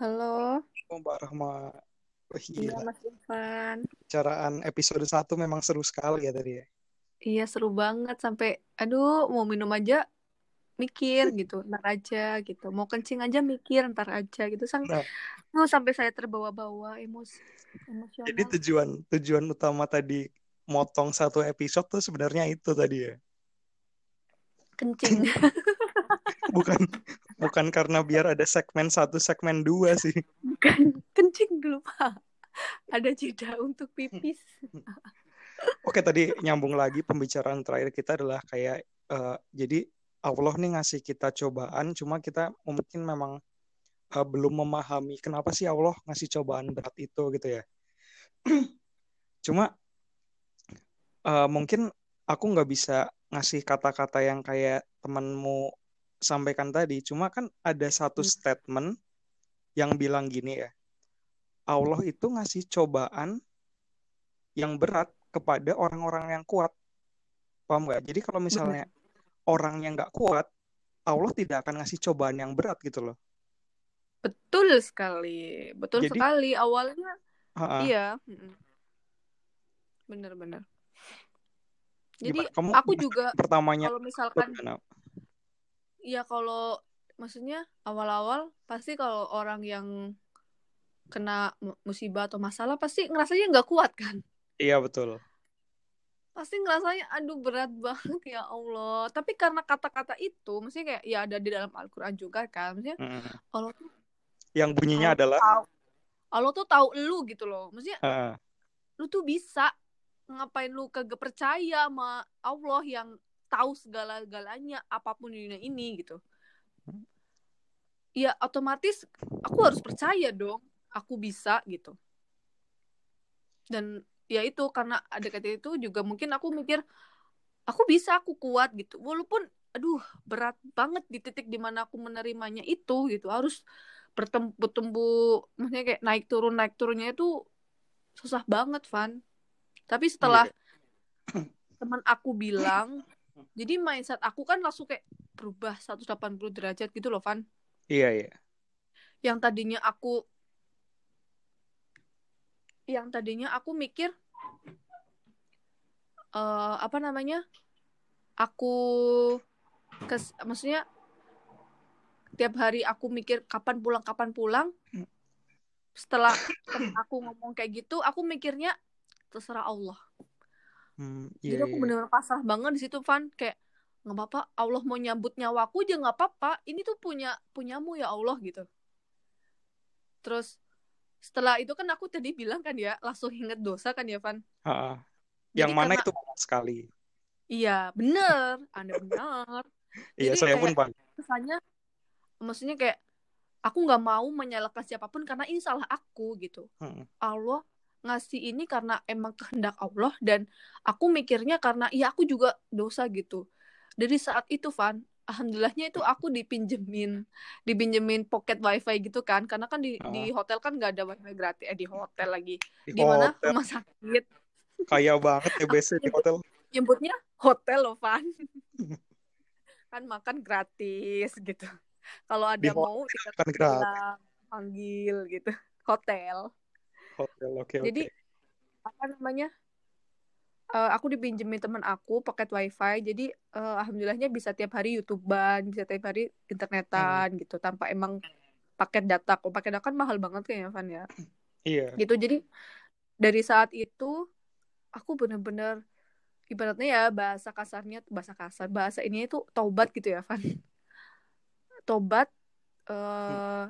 Halo, Oh, Mbak Rahma. Wih, iya gila. Mas Irfan. Caraan episode 1 memang seru sekali ya tadi ya. Iya seru banget sampai, aduh mau minum aja mikir gitu, ntar aja gitu. Mau kencing aja mikir, ntar aja gitu. Sang, Nah, sampai saya terbawa-bawa emos, jadi emosional. tujuan tujuan utama tadi motong satu episode tuh sebenarnya itu tadi ya. Kencing. Bukan bukan karena biar ada segmen satu, segmen dua sih. Bukan kencing dulu Pak. Ada jeda untuk pipis. Oke, tadi nyambung lagi pembicaraan terakhir kita adalah kayak eh, jadi Allah nih ngasih kita cobaan, cuma kita mungkin memang eh, belum memahami kenapa sih Allah ngasih cobaan berat itu gitu ya. Cuma eh, mungkin aku nggak bisa ngasih kata-kata yang kayak temanmu sampaikan tadi. Cuma kan ada satu Hmm. statement yang bilang gini ya, Allah itu ngasih cobaan yang berat kepada orang-orang yang kuat. Paham nggak? Jadi kalau misalnya orang yang nggak kuat, Allah tidak akan ngasih cobaan yang berat gitu loh. Betul sekali. Betul Jadi, sekali. Awalnya, ha-ha. iya. Bener-bener. Jadi Gimana? Kamu aku juga pertamanya kalau misalkan? Ya kalau maksudnya awal-awal pasti kalau orang yang kena mu- musibah atau masalah pasti ngerasanya nggak kuat kan? Iya betul. Pasti ngerasanya aduh berat banget ya Allah. Tapi karena kata-kata itu maksudnya kayak ya ada di dalam Al-Qur'an juga kan. Maksudnya Mm. Allah tuh Yang bunyinya Allah adalah tahu Allah tuh tahu lu gitu loh. Maksudnya ha-ha. lu tuh bisa ngapain lu kagak percaya sama Allah yang tahu segala-galanya apa pun di dunia ini gitu. Ya otomatis aku harus percaya dong aku bisa gitu. Dan ya itu karena ada kata itu juga mungkin aku mikir aku bisa aku kuat gitu. Walaupun aduh berat banget di titik di mana aku menerimanya itu gitu harus bertumbuh maksudnya kayak naik turun naik turunnya itu susah banget Van. Tapi setelah Iya. teman aku bilang jadi mindset aku kan langsung kayak berubah 180 derajat gitu loh Van. Iya iya. Yang tadinya aku yang tadinya aku mikir eh apa namanya? Aku kes maksudnya tiap hari aku mikir kapan pulang kapan pulang. Setelah temen aku ngomong kayak gitu, aku mikirnya terserah Allah. Hmm, Jadi iya aku iya. bener-bener pasrah banget di situ Van kayak nggak apa-apa Allah mau nyambut nyawaku aja nggak apa-apa ini tuh punya punyamu ya Allah gitu terus setelah itu kan aku tadi bilang kan ya langsung inget dosa kan ya Van jadi Yang mana karena itu sekali. iya bener anda benar Iya, jadi saya pun Pak. kesannya maksudnya kayak aku nggak mau menyalahkan siapa pun karena ini salah aku gitu Hmm. Allah ngasih ini karena emang kehendak Allah dan aku mikirnya karena ya aku juga dosa gitu. Dari saat itu Van, alhamdulillahnya itu aku dipinjemin, dipinjemin pocket wifi gitu kan, karena kan di, di hotel kan nggak ada wifi gratis, eh di hotel lagi, di di mana? hotel. Rumah sakit, kaya banget ya biasanya di hotel. nyebutnya hotel loh Van, kan makan gratis gitu. Kalau Di ada mau hotel tinggal kan panggil gitu, hotel. Hotel, oke Jadi oke. apa namanya? eh, aku dipinjemin temen aku paket wifi jadi eh, alhamdulillahnya bisa tiap hari youtuber bisa tiap hari Hmm. internetan gitu tanpa emang paket data kok paket data kan mahal banget kayaknya Van ya Iya. gitu jadi dari saat itu aku bener-bener ibaratnya ya bahasa kasarnya bahasa kasar bahasa ini itu taubat gitu ya Van tobat Hmm. eh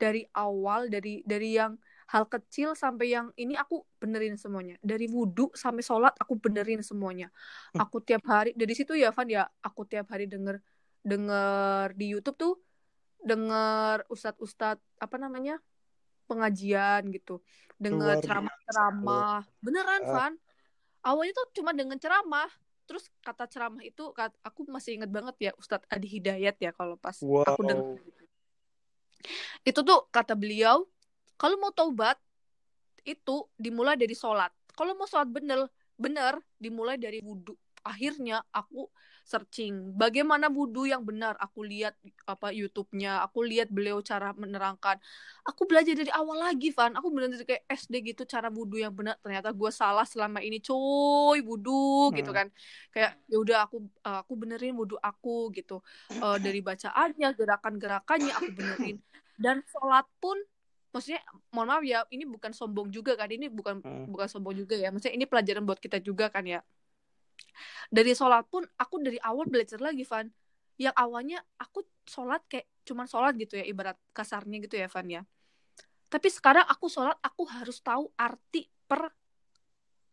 dari awal dari dari yang hal kecil sampai yang ini aku benerin semuanya. Dari wudhu sampai sholat aku benerin semuanya. Hmm. aku tiap hari dari situ ya Van ya aku tiap hari denger denger di YouTube tuh denger ustadz-ustadz apa namanya pengajian gitu. Denger ceramah-ceramah. beneran Ah, Van. Awalnya tuh cuma dengan ceramah terus kata ceramah itu aku masih inget banget ya Ustadz Adi Hidayat ya kalau pas aku denger. Wow. itu tuh kata beliau kalau mau taubat itu dimulai dari sholat. Kalau mau sholat bener bener dimulai dari wudhu akhirnya aku searching bagaimana wudhu yang benar? Aku lihat apa YouTube-nya aku lihat beliau cara menerangkan. Aku belajar dari awal lagi Van. Aku benar benar kayak SD gitu cara wudhu yang benar. Ternyata gue salah selama ini coy wudhu hmm. gitu kan. Kayak ya udah aku uh, aku benerin wudhu aku gitu. Uh, dari bacaannya gerakan-gerakannya aku benerin. Dan sholat pun maksudnya mohon maaf ya ini bukan sombong juga kan? Ini bukan hmm. bukan sombong juga ya? Maksudnya ini pelajaran buat kita juga kan ya? Dari sholat pun aku dari awal belajar lagi Van. Yang awalnya aku sholat kayak cuman sholat gitu ya ibarat kasarnya gitu ya Van ya. Tapi sekarang aku sholat aku harus tahu arti per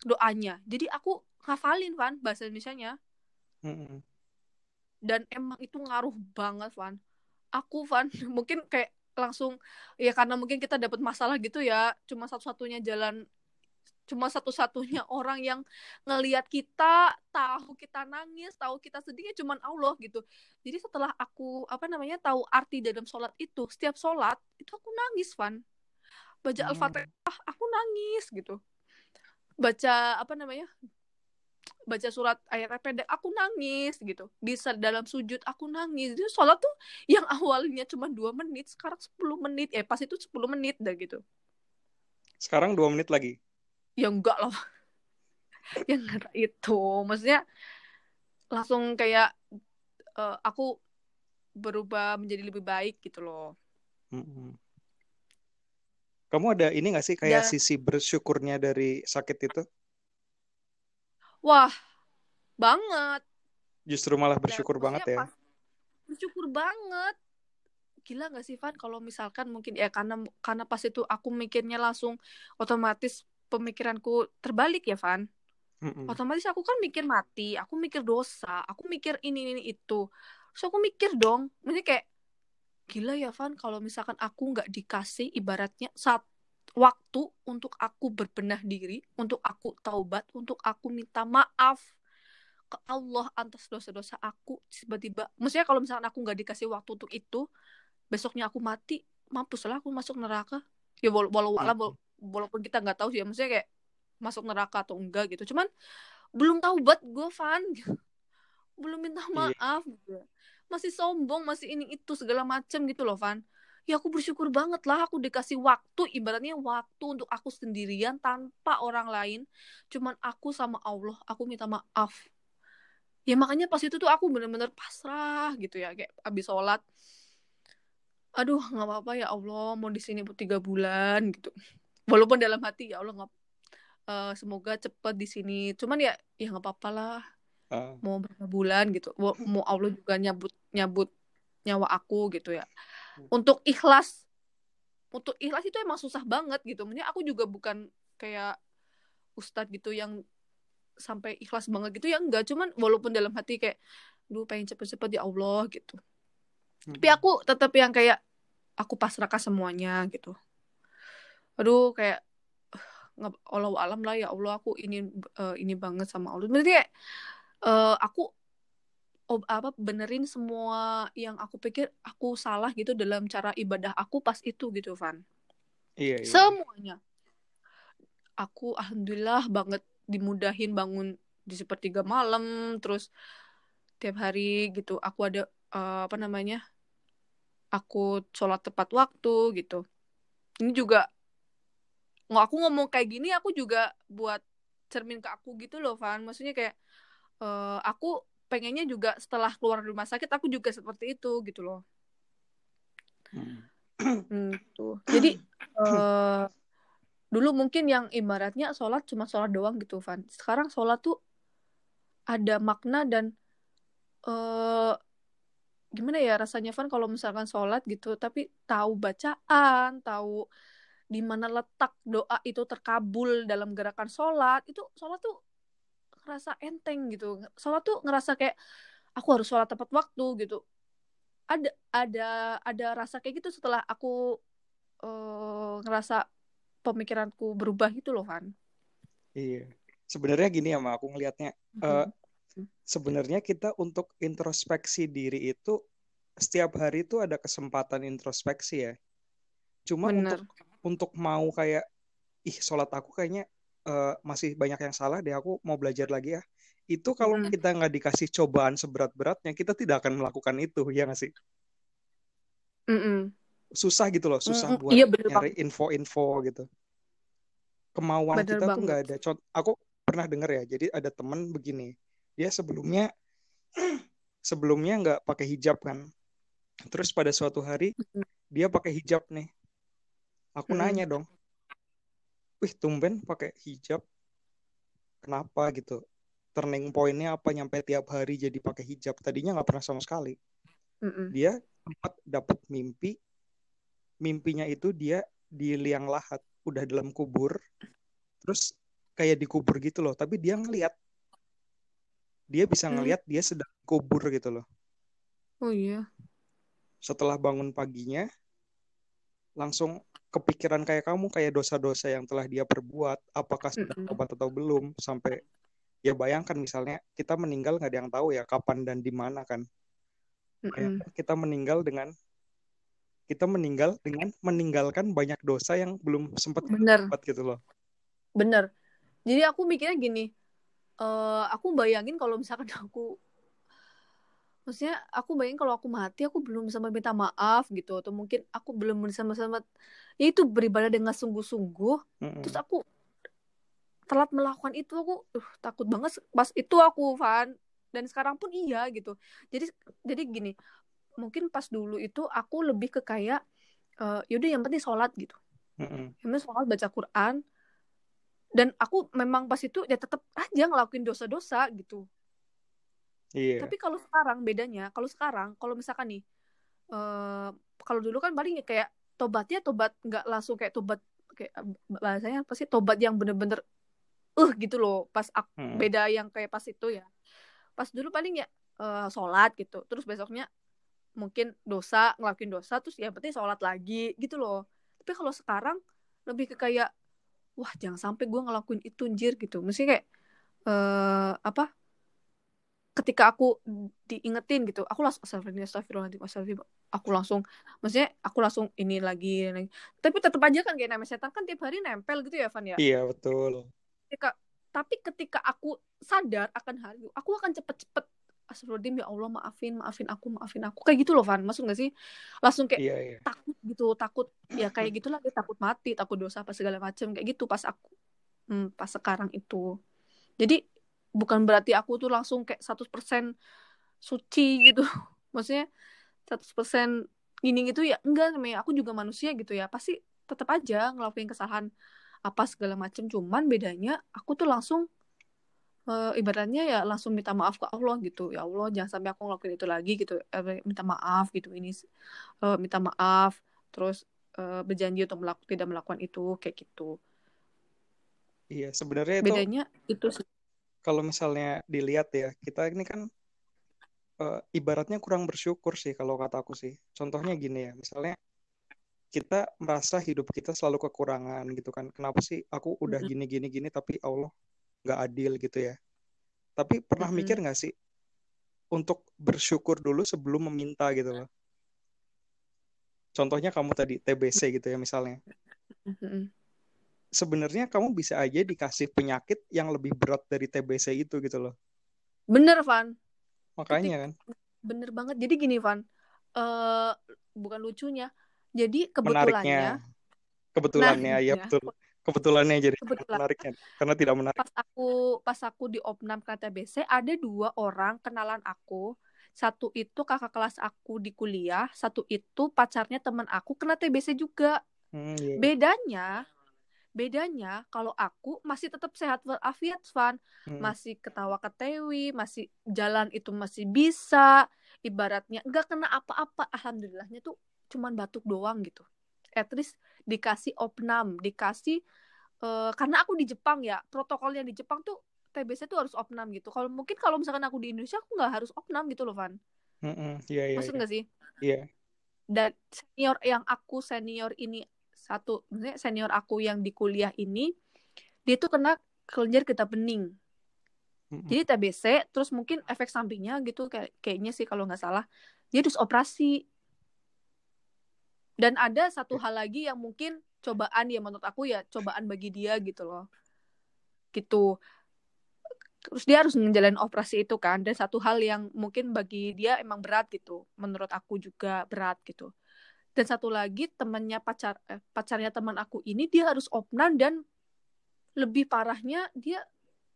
doanya. Jadi aku ngafalin Van bahasa Indonesia-nya. Mm-hmm. dan emang itu ngaruh banget Van. Aku Van mungkin kayak langsung ya karena mungkin kita dapat masalah gitu ya cuma satu-satunya jalan cuma satu-satunya orang yang ngelihat kita tahu kita nangis tahu kita sedihnya cuma Allah gitu. Jadi setelah aku apa namanya tahu arti dalam sholat itu setiap sholat itu aku nangis Van. Baca hmm. al-fatihah aku nangis gitu. Baca apa namanya baca surat ayat pendek aku nangis gitu. Bisa dalam sujud aku nangis. Jadi sholat tuh yang awalnya cuma dua menit sekarang 10 menit. Eh pas itu 10 menit dah gitu. Sekarang dua menit lagi? Ya enggak loh yang itu. Maksudnya langsung kayak uh, aku berubah menjadi lebih baik gitu loh. Kamu ada ini gak sih kayak ya. sisi bersyukurnya dari sakit itu wah banget. Justru malah bersyukur Dan, banget ya. bersyukur banget. Gila gak sih Van? Kalau misalkan mungkin ya karena karena pas itu aku mikirnya langsung otomatis pemikiranku terbalik ya Van? Mm-hmm. otomatis aku kan mikir mati aku mikir dosa aku mikir ini ini itu. So aku mikir dong. Ini kayak gila ya Van kalau misalkan aku nggak dikasih ibaratnya saat waktu untuk aku berbenah diri untuk aku taubat untuk aku minta maaf ke Allah atas dosa-dosa aku tiba-tiba. Maksudnya kalau misalkan aku nggak dikasih waktu untuk itu besoknya aku mati mampus lah aku masuk neraka. Ya walau walau walau walaupun kita nggak tahu sih ya maksudnya kayak masuk neraka atau enggak gitu. Cuman belum tahu buat gue fan belum minta iya. maaf gitu masih sombong masih ini itu segala macam gitu loh Van ya aku bersyukur banget lah aku dikasih waktu ibaratnya waktu untuk aku sendirian tanpa orang lain. Cuman aku sama Allah aku minta maaf. Ya makanya pas itu tuh aku bener-bener pasrah gitu ya kayak abis sholat. Aduh nggak apa-apa ya Allah mau di sini tiga bulan gitu. Walaupun dalam hati ya Allah nggak uh, semoga cepat di sini. Cuman ya ya nggak apa-apa lah. Uh. mau berapa bulan gitu. Mau Allah juga nyabut nyabut nyawa aku gitu ya. Untuk ikhlas untuk ikhlas itu emang susah banget gitu. Maksudnya aku juga bukan kayak ustadz gitu yang sampai ikhlas banget gitu ya enggak. Cuman walaupun dalam hati kayak lu pengen cepet-cepet ya Allah gitu. Hmm. tapi aku tetap yang kayak aku pasrahkan semuanya gitu. Aduh kayak nggak Allah alam lah ya Allah aku ini uh, ini banget sama Allah. Berarti kayak uh, aku oh, apa benerin semua yang aku pikir aku salah gitu dalam cara ibadah aku pas itu gitu Van. Iya, iya. semuanya. Aku alhamdulillah banget dimudahin bangun di sepertiga malam terus tiap hari gitu aku ada uh, apa namanya aku sholat tepat waktu gitu. Ini juga nggak aku ngomong kayak gini aku juga buat cermin ke aku gitu loh Van. Maksudnya kayak uh, aku pengennya juga setelah keluar dari rumah sakit aku juga seperti itu gitu loh. Hmm. hmm, tuh. Jadi uh, dulu mungkin yang ibaratnya sholat cuma sholat doang gitu Van. Sekarang sholat tuh ada makna dan uh, gimana ya rasanya Van? Kalau misalkan sholat gitu tapi tahu bacaan tahu di mana letak doa itu terkabul dalam gerakan sholat itu sholat tuh ngerasa enteng gitu. Sholat tuh ngerasa kayak aku harus sholat tepat waktu gitu. Ada ada ada rasa kayak gitu setelah aku uh, ngerasa pemikiranku berubah gitu loh kan iya. Sebenarnya gini ya ma aku ngelihatnya mm-hmm. uh, sebenarnya kita untuk introspeksi diri itu setiap hari itu ada kesempatan introspeksi ya. Cuma Bener. untuk untuk mau kayak ih sholat aku kayaknya uh, masih banyak yang salah deh aku mau belajar lagi ya itu kalau Mm-mm. kita nggak dikasih cobaan seberat-beratnya kita tidak akan melakukan itu ya nggak sih Mm-mm. susah gitu loh susah Mm-mm. buat Iya nyari info-info gitu kemauan Bener kita tuh banget. nggak ada Cont- aku pernah dengar ya jadi ada teman begini dia sebelumnya sebelumnya nggak pakai hijab kan terus pada suatu hari dia pakai hijab nih aku Mm-mm. nanya dong wih tumben pakai hijab. Kenapa gitu? Turning pointnya apa? Nyampe tiap hari jadi pakai hijab. Tadinya nggak pernah sama sekali. Mm-mm. dia sempat dapat mimpi. Mimpinya itu dia di liang lahat udah dalam kubur. Terus kayak dikubur gitu loh tapi dia ngelihat dia bisa ngelihat dia sedang kubur gitu loh. Oh iya. setelah bangun paginya langsung kepikiran kayak kamu kayak dosa-dosa yang telah dia perbuat apakah sudah tobat atau belum sampai ya bayangkan misalnya kita meninggal nggak ada yang tahu ya kapan dan di mana kan. Bayangkan kita meninggal dengan kita meninggal dengan meninggalkan banyak dosa yang belum sempat Bener, buat gitu loh bener. Jadi aku mikirnya gini, eh aku bayangin kalau misalkan aku, maksudnya aku bayangin kalau aku mati, aku belum bisa meminta maaf gitu, atau mungkin aku belum bisa sama ya itu beribadah dengan sungguh-sungguh, Mm-mm. terus aku telat melakukan itu, aku uh, takut banget pas itu aku Van, dan sekarang pun iya gitu. Jadi jadi gini, mungkin pas dulu itu aku lebih ke kayak, eh yaudah yang penting sholat gitu. Mm-mm. Yang penting sholat baca Quran, dan aku memang pas itu ya tetap aja ngelakuin dosa-dosa gitu. Iya Tapi kalau sekarang bedanya, kalau sekarang kalau misalkan nih, eh kalau dulu kan paling ya kayak tobatnya tobat nggak langsung kayak tobat kayak eh, bahasanya apa sih tobat yang bener-bener uh gitu loh. Pas aku, Mm-mm. beda yang kayak pas itu ya. Pas dulu paling ya eh, sholat gitu. Terus besoknya mungkin dosa ngelakuin dosa terus ya penting sholat lagi gitu loh. Tapi kalau sekarang lebih ke kayak wah jangan sampai gue ngelakuin itu anjir gitu. Mesti kayak eh apa ketika aku diingetin gitu aku langsung astagfirullah astagfirullahaladzim astagfirullah aku langsung maksudnya aku langsung ini lagi, ini lagi. tapi tetap aja kan kayak namanya setan kan tiap hari nempel gitu ya Van ya? Iya betul. Ketika tapi ketika aku sadar akan hal itu aku akan cepet-cepet astagfirullahaladzim ya Allah maafin maafin aku maafin aku kayak gitu loh Van. Masuk gak sih? Langsung kayak iya iya. takut gitu takut ya kayak gitulah dia takut mati takut dosa apa segala macam kayak gitu pas aku hmm, pas sekarang itu. Jadi bukan berarti aku tuh langsung kayak 100% suci gitu. Maksudnya 100% gini gitu ya enggak namanya. Aku juga manusia gitu ya. Pasti tetap aja ngelakuin kesalahan apa segala macam cuman bedanya aku tuh langsung eh, ibaratnya ya langsung minta maaf ke Allah gitu. Ya Allah jangan sampai aku ngelakuin itu lagi gitu. Eh, minta maaf gitu. Ini eh, minta maaf. Terus eh, berjanji untuk melakukan tidak melakukan itu. Kayak gitu. Iya sebenarnya itu bedanya itu sih kalau misalnya dilihat ya kita ini kan eh, ibaratnya kurang bersyukur sih kalau kata aku sih. Contohnya gini ya misalnya kita merasa hidup kita selalu kekurangan gitu kan. Kenapa sih aku udah gini gini gini tapi Allah nggak adil gitu ya? Tapi pernah Mm-mm. mikir nggak sih untuk bersyukur dulu sebelum meminta gitu loh? Contohnya kamu tadi TBC gitu ya misalnya. Mm-mm. Sebenarnya kamu bisa aja dikasih penyakit yang lebih berat dari TBC itu gitu loh. Bener Van. Makanya kan. bener banget. Jadi gini Van. Eh bukan lucunya. Jadi menariknya. Kebetulannya kebetulannya ya. Menariknya. betul. Kebetulannya jadi Kebetulan. menariknya karena tidak menarik. Pas aku pas aku di opnam KTBC ada dua orang kenalan aku. Satu itu kakak kelas aku di kuliah satu itu pacarnya teman aku kena TBC juga. Hmm, iya. bedanya bedanya kalau aku masih tetap sehat walafiat Van. Hmm, masih ketawa ketewi masih jalan itu masih bisa. Ibaratnya nggak kena apa-apa. Alhamdulillahnya tuh cuman batuk doang gitu. At least dikasih opnam dikasih eh, karena aku di Jepang ya protokolnya di Jepang tuh TBC tuh harus opnam gitu. Kalau mungkin kalau misalkan aku di Indonesia aku nggak harus opnam gitu loh Van. Hmm, hmm, iya iya maksud iya. nggak sih? Iya. dan senior yang aku senior ini satu. Maksudnya senior aku yang di kuliah ini dia tuh kena kelenjar getah bening. Hmm, hmm. jadi TBC terus mungkin efek sampingnya gitu kayak kayaknya sih kalau nggak salah. Dia harus operasi. Dan ada satu hal lagi yang mungkin cobaan ya menurut aku ya cobaan bagi dia gitu loh. Gitu. Terus dia harus menjalani operasi itu kan. Dan satu hal yang mungkin bagi dia emang berat gitu. Menurut aku juga berat gitu dan satu lagi temannya pacar eh, pacarnya teman aku ini dia harus opnam dan lebih parahnya dia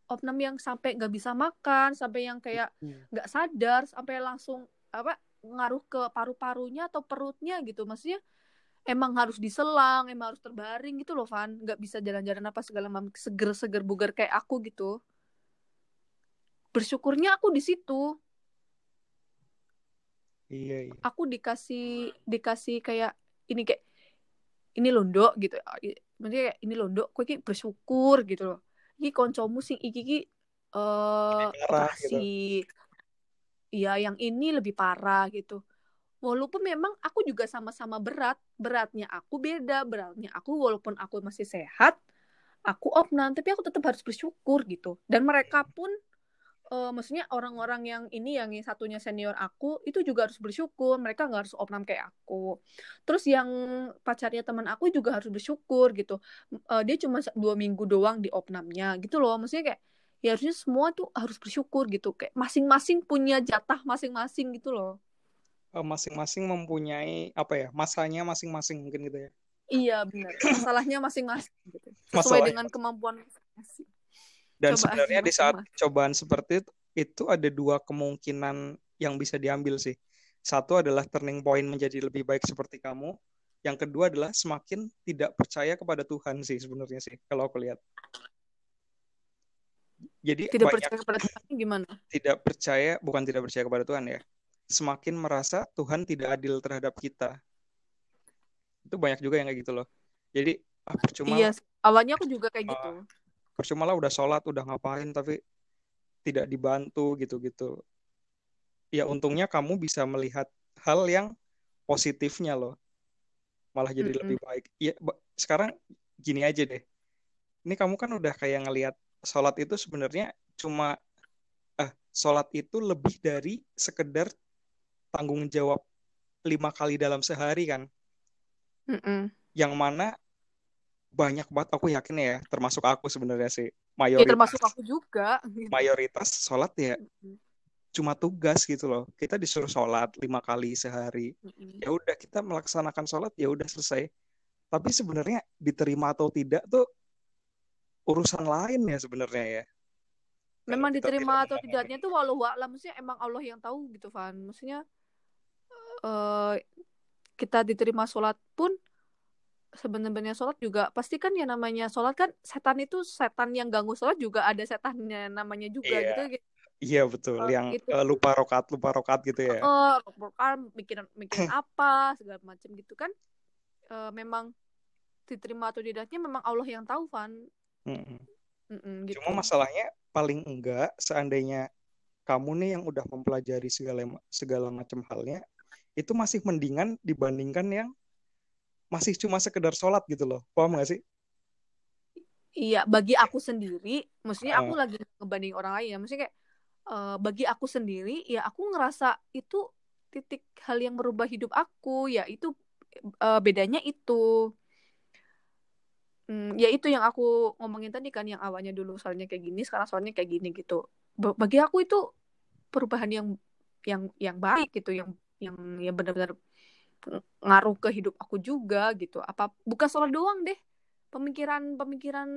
opnam yang sampai nggak bisa makan sampai yang kayak nggak sadar sampai langsung apa ngaruh ke paru-parunya atau perutnya gitu. Maksudnya emang harus diselang emang harus terbaring gitu loh Van. Nggak bisa jalan-jalan apa segala macam seger-seger bugar kayak aku gitu. Bersyukurnya aku di situ Iya, iya. aku dikasih dikasih kayak ini kayak ini londo gitu. Maksudnya kayak ini londo kok iki bersyukur gitu loh. Iki koncomu sing iki iki eh parah, operasi iya yang ini lebih parah gitu. Walaupun memang aku juga sama-sama berat. Beratnya aku beda beratnya aku walaupun aku masih sehat aku opnam tapi aku tetap harus bersyukur gitu. Dan mereka pun eh, maksudnya orang-orang yang ini yang satunya senior aku itu juga harus bersyukur. Mereka nggak harus opnam kayak aku. Terus yang pacarnya teman aku juga harus bersyukur gitu. Eh, dia cuma dua minggu doang di opnamnya gitu loh. Maksudnya kayak ya harusnya semua tuh harus bersyukur gitu. Kayak masing-masing punya jatah masing-masing gitu loh. Eh, masing-masing mempunyai apa ya masanya masing-masing mungkin gitu ya. Iya benar masalahnya masing-masing gitu. Sesuai Masalahnya dengan kemampuan masing-masing dan Cobaan sebenarnya di saat cobaan seperti itu, itu ada dua kemungkinan yang bisa diambil sih. Satu adalah turning point menjadi lebih baik seperti kamu. Yang kedua adalah semakin tidak percaya kepada Tuhan sih sebenarnya sih kalau aku lihat. Jadi tidak banyak percaya kepada Tuhan gimana? Tidak percaya bukan tidak percaya kepada Tuhan ya. Semakin merasa Tuhan tidak adil terhadap kita. Itu banyak juga yang kayak gitu loh. Jadi ah, percuma iya awalnya aku juga kayak Ah. gitu percuma lah udah sholat udah ngapain tapi tidak dibantu gitu-gitu. Ya untungnya kamu bisa melihat hal yang positifnya loh. Malah jadi Mm-mm. lebih baik. Ya sekarang gini aja deh. Ini kamu kan udah kayak ngelihat sholat itu sebenarnya cuma eh sholat itu lebih dari sekedar tanggung jawab lima kali dalam sehari kan? Mm-mm. yang mana banyak banget aku yakin ya termasuk aku sebenarnya sih ya mayoritas. termasuk aku juga gitu. mayoritas sholat ya cuma tugas gitu loh kita disuruh sholat lima kali sehari. Mm-mm. ya udah kita melaksanakan sholat ya udah selesai. Tapi sebenarnya diterima atau tidak tuh urusan lain ya sebenarnya ya. Memang diterima tidak atau tidaknya tuh walau alam maksudnya emang Allah yang tahu gitu Van. Maksudnya eh kita diterima sholat pun sebenarnya sholat juga pasti kan yang namanya sholat kan setan itu setan yang ganggu sholat juga ada setannya namanya juga Iya. gitu gitu. Iya betul. Yang itu eh, lupa rokat lupa rokat gitu ya. Eh kan mikirin mikirin apa segala macam gitu kan. Eh, memang diterima atau tidaknya memang Allah yang tahu Van. Mm-mm. Mm-mm, gitu. cuma masalahnya paling enggak seandainya kamu nih yang udah mempelajari segala segala macam halnya itu masih mendingan dibandingkan yang masih cuma sekedar sholat gitu loh paham gak sih Iya, bagi aku sendiri, maksudnya aku Heeh. lagi ngebanding orang lain ya, maksudnya kayak eh, bagi aku sendiri, ya aku ngerasa itu titik hal yang merubah hidup aku, ya itu eh, bedanya itu. Hmm, ya itu yang aku ngomongin tadi kan, yang awalnya dulu soalnya kayak gini, sekarang soalnya kayak gini gitu. Ba- Bagi aku itu perubahan yang yang yang baik gitu, yang yang yang benar-benar ngaruh ke hidup aku juga gitu. Apa bukan soal doang deh, pemikiran-pemikiran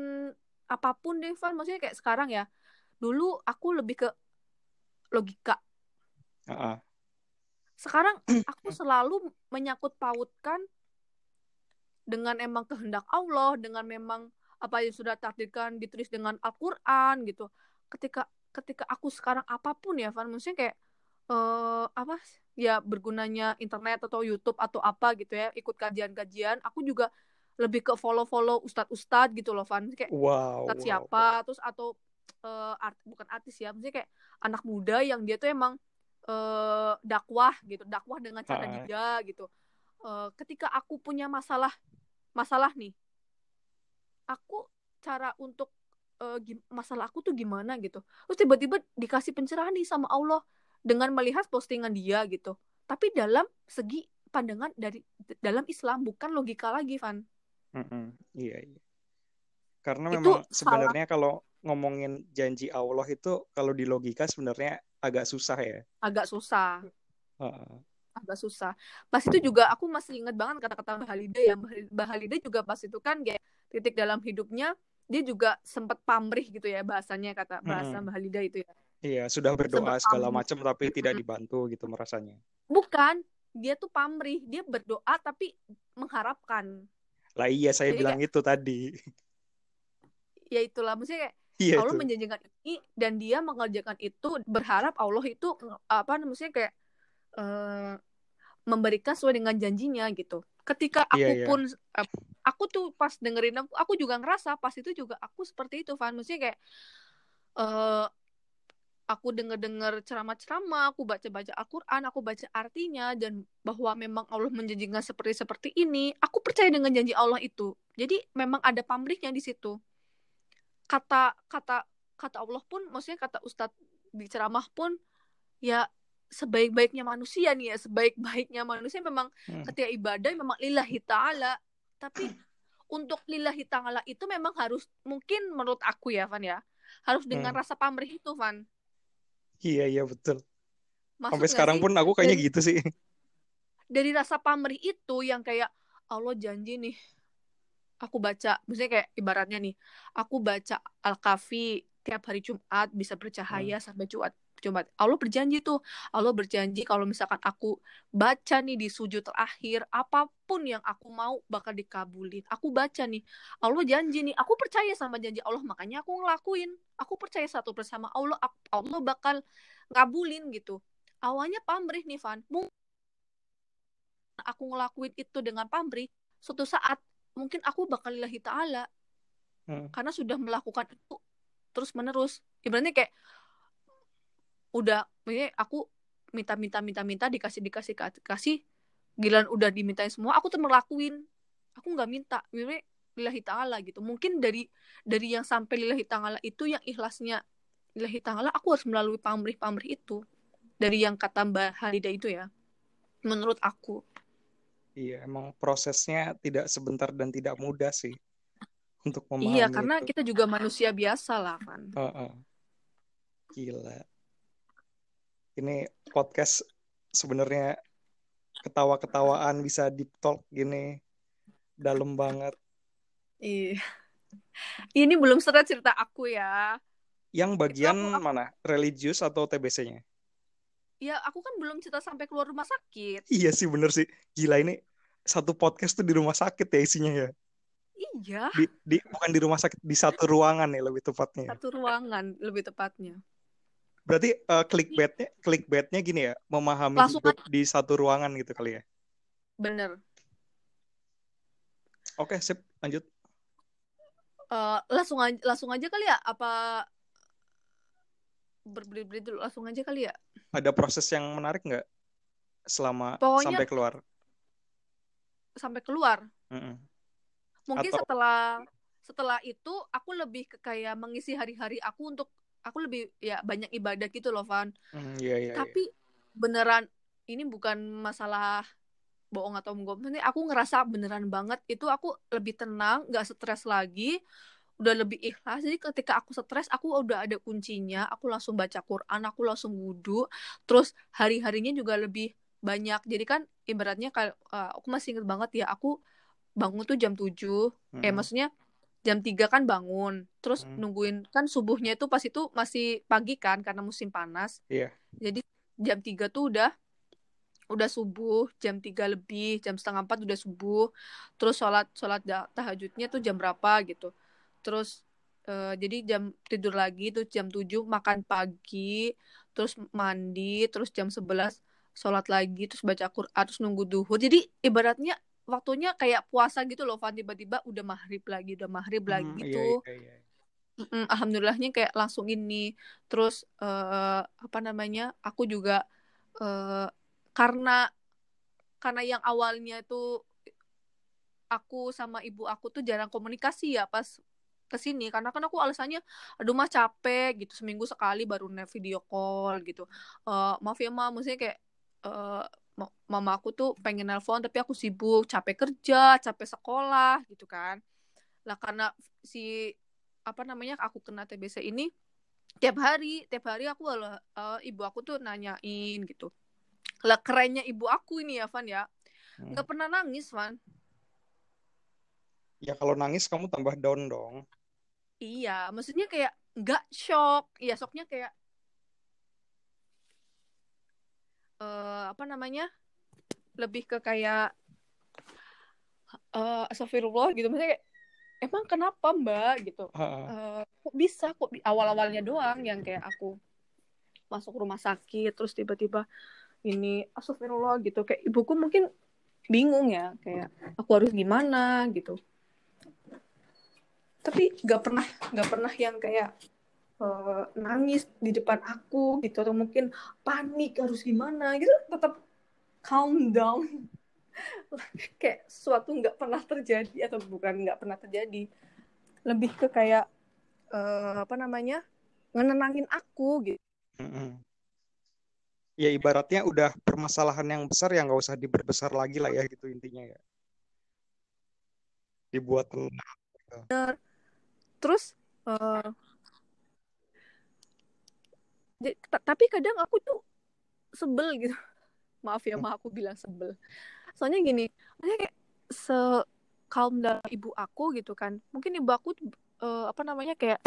apa pun deh, Van. Maksudnya kayak sekarang ya, dulu aku lebih ke logika. Heeh. Sekarang aku selalu menyangkut pautkan dengan emang kehendak Allah, dengan memang apa yang sudah takdirkan ditulis dengan Al-Qur'an gitu. Ketika ketika aku sekarang apa pun ya, Van, maksudnya kayak eh apa ya bergunanya internet atau YouTube atau apa gitu ya, ikut kajian-kajian, aku juga lebih ke follow-follow ustadz-ustadz gitu loh, Van. Kayak wow ustadz wow siapa, terus atau eh, art, bukan artis ya, maksudnya kayak anak muda yang dia tuh emang eh, dakwah gitu, dakwah dengan cara Heeh. dia gitu. Eh, ketika aku punya masalah masalah nih, aku cara untuk gim- masalah aku tuh gimana gitu. Terus tiba-tiba dikasih pencerahan nih sama Allah dengan melihat postingan dia gitu. Tapi dalam segi pandangan dari dalam Islam bukan logika lagi, Van. Mm-mm. Iya, iya. Karena Itu memang salah. sebenarnya kalau ngomongin janji Allah itu kalau di logika sebenarnya agak susah ya. agak susah Heeh. agak susah. Pas itu juga aku masih ingat banget kata-kata Mbak Halida ya. Mbak Halida juga pas itu kan kayak titik dalam hidupnya dia juga sempat pamrih gitu ya bahasanya kata bahasa Mm-mm. Mbak Halida itu ya. Iya, sudah berdoa segala macam tapi tidak dibantu gitu merasanya. Bukan, dia tuh pamrih, dia berdoa tapi mengharapkan. Lah iya saya Jadi bilang itu tadi. Ya itulah maksudnya kayak Iya Allah itu. menjanjikan ini dan dia mengerjakan itu berharap Allah itu apa namanya kayak eh, memberikan sesuai dengan janjinya gitu. Ketika aku Iya, iya. pun eh, aku tuh pas dengerin aku, aku juga ngerasa pas itu juga aku seperti itu Van. Maksudnya kayak eh aku denger-denger ceramah-ceramah, aku baca-baca Al-Qur'an, aku baca artinya dan bahwa memang Allah menjanjikan seperti seperti ini, aku percaya dengan janji Allah itu. Jadi memang ada pamrihnya di situ. Kata kata kata Allah pun maksudnya kata Ustadz di ceramah pun ya sebaik-baiknya manusia nih ya, sebaik-baiknya manusia memang Hmm. ketika ibadah memang lillahi ta'ala. Tapi untuk lillahi ta'ala itu memang harus mungkin menurut aku ya Van ya, harus dengan Hmm. rasa pamrih itu Van. Iya iya betul. Masuk Sampai sekarang sih? pun aku kayaknya Dari- gitu sih. dari rasa pamrih itu yang kayak Allah janji nih aku baca misalnya kayak ibaratnya nih aku baca Al-Kahfi tiap hari Jumat bisa Hmm. bercahaya sampai Jumat Jumat Allah berjanji tuh. Allah berjanji kalau misalkan aku baca nih di sujud terakhir apa pun yang aku mau bakal dikabulin. Aku baca nih Allah janji nih aku percaya sama janji Allah makanya aku ngelakuin. Aku percaya satu bersama Allah Allah bakal ngabulin gitu. Awalnya pamrih nih Van. Mungkin aku ngelakuin itu dengan pamrih, suatu saat mungkin aku bakal lillahi ta'ala. Hmm. karena sudah melakukan itu terus menerus. Ibaratnya kayak udah maksudnya aku minta-minta minta-minta dikasih dikasih kasih giliran udah dimintain semua aku tuh ngelakuin aku nggak minta Ibaratnya lillahi ta'ala gitu mungkin dari dari yang sampai lillahi ta'ala itu yang ikhlasnya lillahi ta'ala aku harus melalui pamrih-pamrih itu dari yang kata Mbak Halida itu ya menurut aku Iya, emang prosesnya tidak sebentar dan tidak mudah sih untuk memahami Iya, karena itu. kita juga manusia biasa lah kan. Heeh. Gila. Ini podcast sebenarnya ketawa-ketawaan bisa deep talk gini. Dalam banget. Iya. Ini belum seret cerita aku ya. Yang bagian aku- aku- mana? Religius atau TBC-nya? Ya, aku kan belum cerita sampai keluar rumah sakit. Iya sih bener sih. Gila ini satu podcast tuh di rumah sakit ya isinya ya. Iya, Di, di bukan di rumah sakit, di satu ruangan ya lebih tepatnya. satu ruangan lebih tepatnya. Berarti eh, clickbaitnya clickbaitnya gini ya, memahami Langsung hidup di satu ruangan gitu kali ya. Bener. Oke, sip, lanjut. Eh, langsung aja, langsung aja kali ya? Apa berbelit-belit dulu? Langsung aja kali ya? Ada proses yang menarik nggak selama Pokoknya- sampai keluar? Sampai keluar. Mm-mm. Mungkin Atau- setelah setelah itu aku lebih ke kayak mengisi hari-hari aku untuk aku lebih ya banyak ibadah gitu loh, Van. Mm, iya, iya, iya. tapi beneran ini bukan masalah bohong atau enggak Maksudnya aku ngerasa beneran banget itu aku lebih tenang nggak stres lagi udah lebih ikhlas jadi ketika aku stres aku udah ada kuncinya aku langsung baca Quran aku langsung wudhu terus hari harinya juga lebih banyak jadi kan ibaratnya kalau uh, aku masih inget banget ya aku bangun tuh jam 7 eh Mm-mm. maksudnya jam 3 kan bangun. Terus Hmm. nungguin kan subuhnya itu pas itu masih pagi kan karena musim panas. Iya. jadi jam 3 tuh udah udah subuh jam 3 lebih jam setengah 4 udah subuh. Terus sholat sholat tahajudnya tuh jam berapa gitu. Terus eh, jadi jam tidur lagi tuh jam 7 makan pagi terus mandi terus jam 11 sholat lagi terus baca Quran terus nunggu duhur. Jadi ibaratnya waktunya kayak puasa gitu loh Van. Tiba-tiba udah maghrib lagi udah maghrib lagi Mm, iya, gitu iya, iya. Mm, alhamdulillahnya kayak langsung ini. Terus eh, apa namanya aku juga eh, karena karena yang awalnya itu aku sama ibu aku tuh jarang komunikasi ya pas ke sini. Karena kan aku alasannya aduh mah capek gitu. Seminggu sekali baru video call gitu. Eh, maaf ya ma maksudnya kayak eh, ma- mama aku tuh pengen nelpon tapi aku sibuk capek kerja capek sekolah gitu kan. Lah karena si apa namanya aku kena TBC ini tiap hari tiap hari aku uh, ibu aku tuh nanyain gitu. Lah kerennya ibu aku ini ya Van ya. Hmm. nggak hmm. pernah nangis Van. Ya kalau nangis kamu tambah down dong. Iya maksudnya kayak nggak shock. Ya shocknya kayak uh, apa namanya lebih ke kayak uh, astagfirullah gitu. Maksudnya kayak emang kenapa mbak? gitu. Uh, kok bisa? Kok awal awalnya doang yang kayak aku masuk rumah sakit terus tiba-tiba ini astagfirullah gitu. Kayak ibuku mungkin bingung ya kayak aku harus gimana? gitu. Tapi nggak pernah nggak pernah yang kayak uh, nangis di depan aku gitu atau mungkin panik harus gimana gitu tetap calm down. Kayak suatu nggak pernah terjadi atau bukan nggak pernah terjadi. Lebih ke kayak uh, apa namanya ngenenangin aku gitu. Mm-hmm. ya ibaratnya udah permasalahan yang besar yang nggak usah diperbesar lagi lah ya gitu intinya ya. Dibuat tenang gitu. terus uh, tapi kadang aku tuh sebel gitu. Maaf ya maaf aku bilang sebel. Soalnya gini maksudnya kayak se kaum dari ibu aku gitu kan. Mungkin ibu aku uh, apa namanya kayak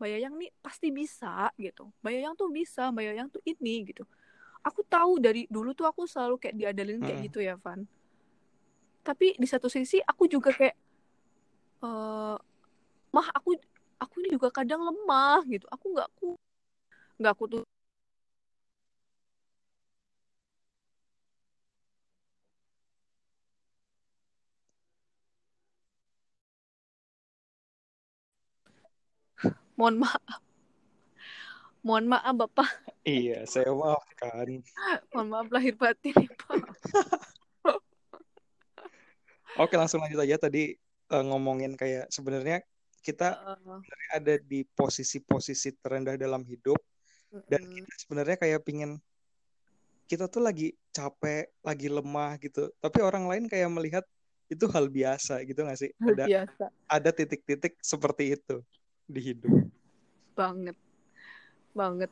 Mbak Yayang nih pasti bisa gitu. Mbak Yayang tuh bisa Mbak Yayang tuh ini gitu. Aku tahu dari dulu tuh aku selalu kayak diadalin kayak hmm. gitu ya Van. Tapi di satu sisi aku juga kayak uh, mah aku aku ini juga kadang lemah gitu. Aku nggak aku nggak aku tuh mohon maaf. Mohon maaf bapak. Iya saya maafkan. Mohon maaf lahir batin ya pak. Oke langsung lanjut aja. Tadi uh, ngomongin kayak sebenarnya kita uh. ada di posisi-posisi terendah dalam hidup uh -uh. dan kita sebenarnya kayak pingin kita tuh lagi capek, lagi lemah gitu. Tapi orang lain kayak melihat itu hal biasa gitu gak sih? Ada biasa. ada titik-titik seperti itu di hidup banget banget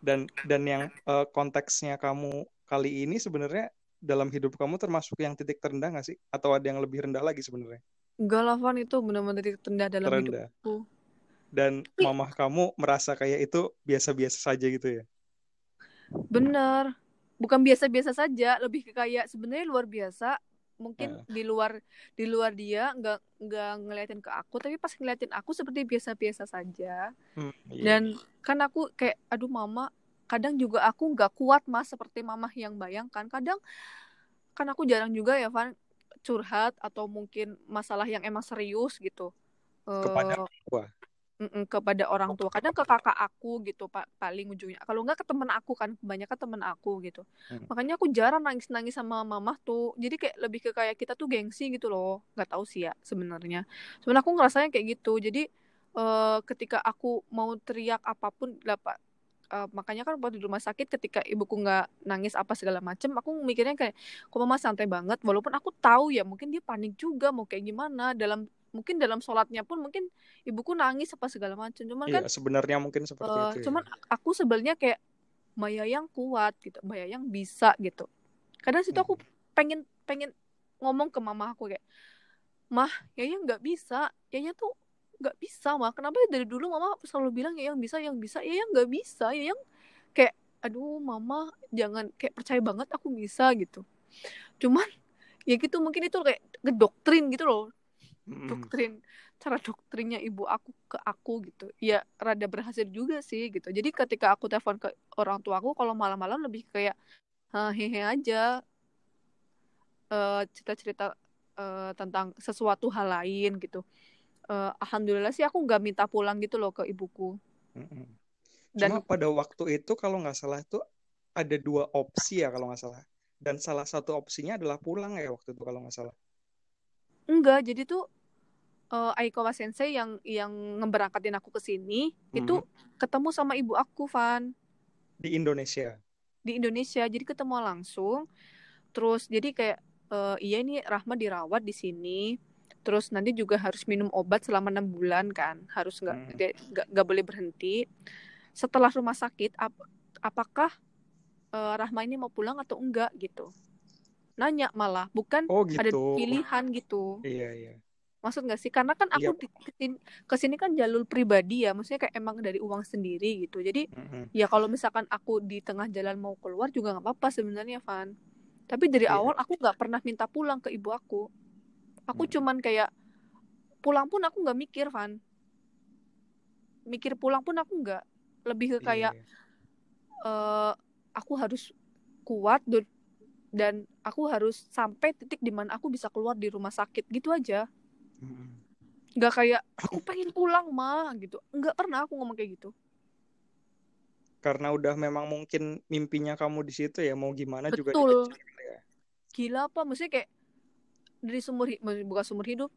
dan dan yang uh, konteksnya kamu kali ini sebenarnya dalam hidup kamu termasuk yang titik terendah gak sih atau ada yang lebih rendah lagi sebenarnya enggak lah Van itu benar-benar titik terendah dalam terendah. hidupku dan mamah kamu merasa kayak itu biasa-biasa saja gitu ya bener bukan biasa-biasa saja lebih ke kayak sebenarnya luar biasa mungkin uh. di luar di luar dia nggak nggak ngeliatin ke aku tapi pas ngeliatin aku seperti biasa-biasa saja hmm, iya. dan kan aku kayak aduh mama kadang juga aku nggak kuat mas seperti mama yang bayangkan kadang kan aku jarang juga ya Van curhat atau mungkin masalah yang emang serius gitu. Kepada uh, Mm-mm, kepada orang tua. Kadang ke kakak aku gitu pak paling ujungnya. Kalau nggak ke temen aku kan kebanyakan temen aku gitu. Hmm. makanya aku jarang nangis nangis sama mama tuh. Jadi kayak lebih ke kayak kita tuh gengsi gitu loh. Nggak tahu sih ya sebenarnya. Sebenarnya aku ngerasanya kayak gitu. Jadi uh, ketika aku mau teriak apa pun dapat uh, makanya kan waktu di rumah sakit ketika ibuku nggak nangis apa segala macem aku mikirnya kayak kok mama santai banget walaupun aku tahu ya mungkin dia panik juga mau kayak gimana dalam mungkin dalam sholatnya pun mungkin ibuku nangis apa segala macam cuman iya, kan sebenarnya mungkin seperti uh, itu ya. cuman aku sebenarnya kayak Mbak Yayang kuat gitu Mbak Yayang bisa gitu kadang situ aku hmm. pengen pengen ngomong ke mama aku kayak mah Yayang nggak bisa Yayang tuh nggak bisa mah kenapa dari dulu mama selalu bilang Yayang bisa yang bisa. Yayang nggak bisa Yayang kayak aduh mama jangan. Kayak percaya banget aku bisa gitu. Cuman ya gitu mungkin itu kayak doktrin gitu loh. Doktrin cara doktrinnya ibu aku ke aku gitu. Ya rada berhasil juga sih gitu. Jadi ketika aku telepon ke orang tua aku kalau malam-malam lebih kayak hehe aja. Uh, cerita-cerita uh, tentang sesuatu hal lain gitu uh, alhamdulillah sih aku nggak minta pulang gitu loh ke ibuku. Dan Cuma pada waktu itu kalau nggak salah itu ada dua opsi ya kalau nggak salah. Dan salah satu opsinya adalah pulang ya waktu itu kalau nggak salah. Enggak jadi tuh uh, Aikawa Sensei yang yang ngeberangkatin aku ke sini hmm. itu ketemu sama ibu aku Van. Di Indonesia. Di Indonesia jadi ketemu langsung. Terus jadi kayak uh, iya ini Rahma dirawat di sini terus nanti juga harus minum obat selama enam bulan kan harus nggak Hmm. nggak nggak boleh berhenti setelah rumah sakit ap- apakah eh, Rahma ini mau pulang atau enggak gitu nanya malah bukan Oh ada gitu. pilihan gitu Iya iya. maksud nggak sih karena kan aku Iya. di, ke sini, ke sini kan jalur pribadi ya maksudnya kayak emang dari uang sendiri gitu jadi Mm-mm. ya kalau misalkan aku di tengah jalan mau keluar juga nggak apa-apa sebenarnya Van tapi dari Iya. awal aku nggak pernah minta pulang ke ibu aku aku Hmm. cuman kayak pulang pun aku nggak mikir Van mikir pulang pun aku nggak lebih ke Iya, kayak iya. eh, aku harus kuat dan- aku harus sampai titik di mana aku bisa keluar di rumah sakit gitu aja Mm-mm. nggak kayak aku pengen pulang mah gitu nggak pernah aku ngomong kayak gitu Karena udah memang mungkin mimpinya kamu di situ ya mau gimana juga betul dikejar ya. gila apa maksudnya kayak dari sumur bukan sumur hidup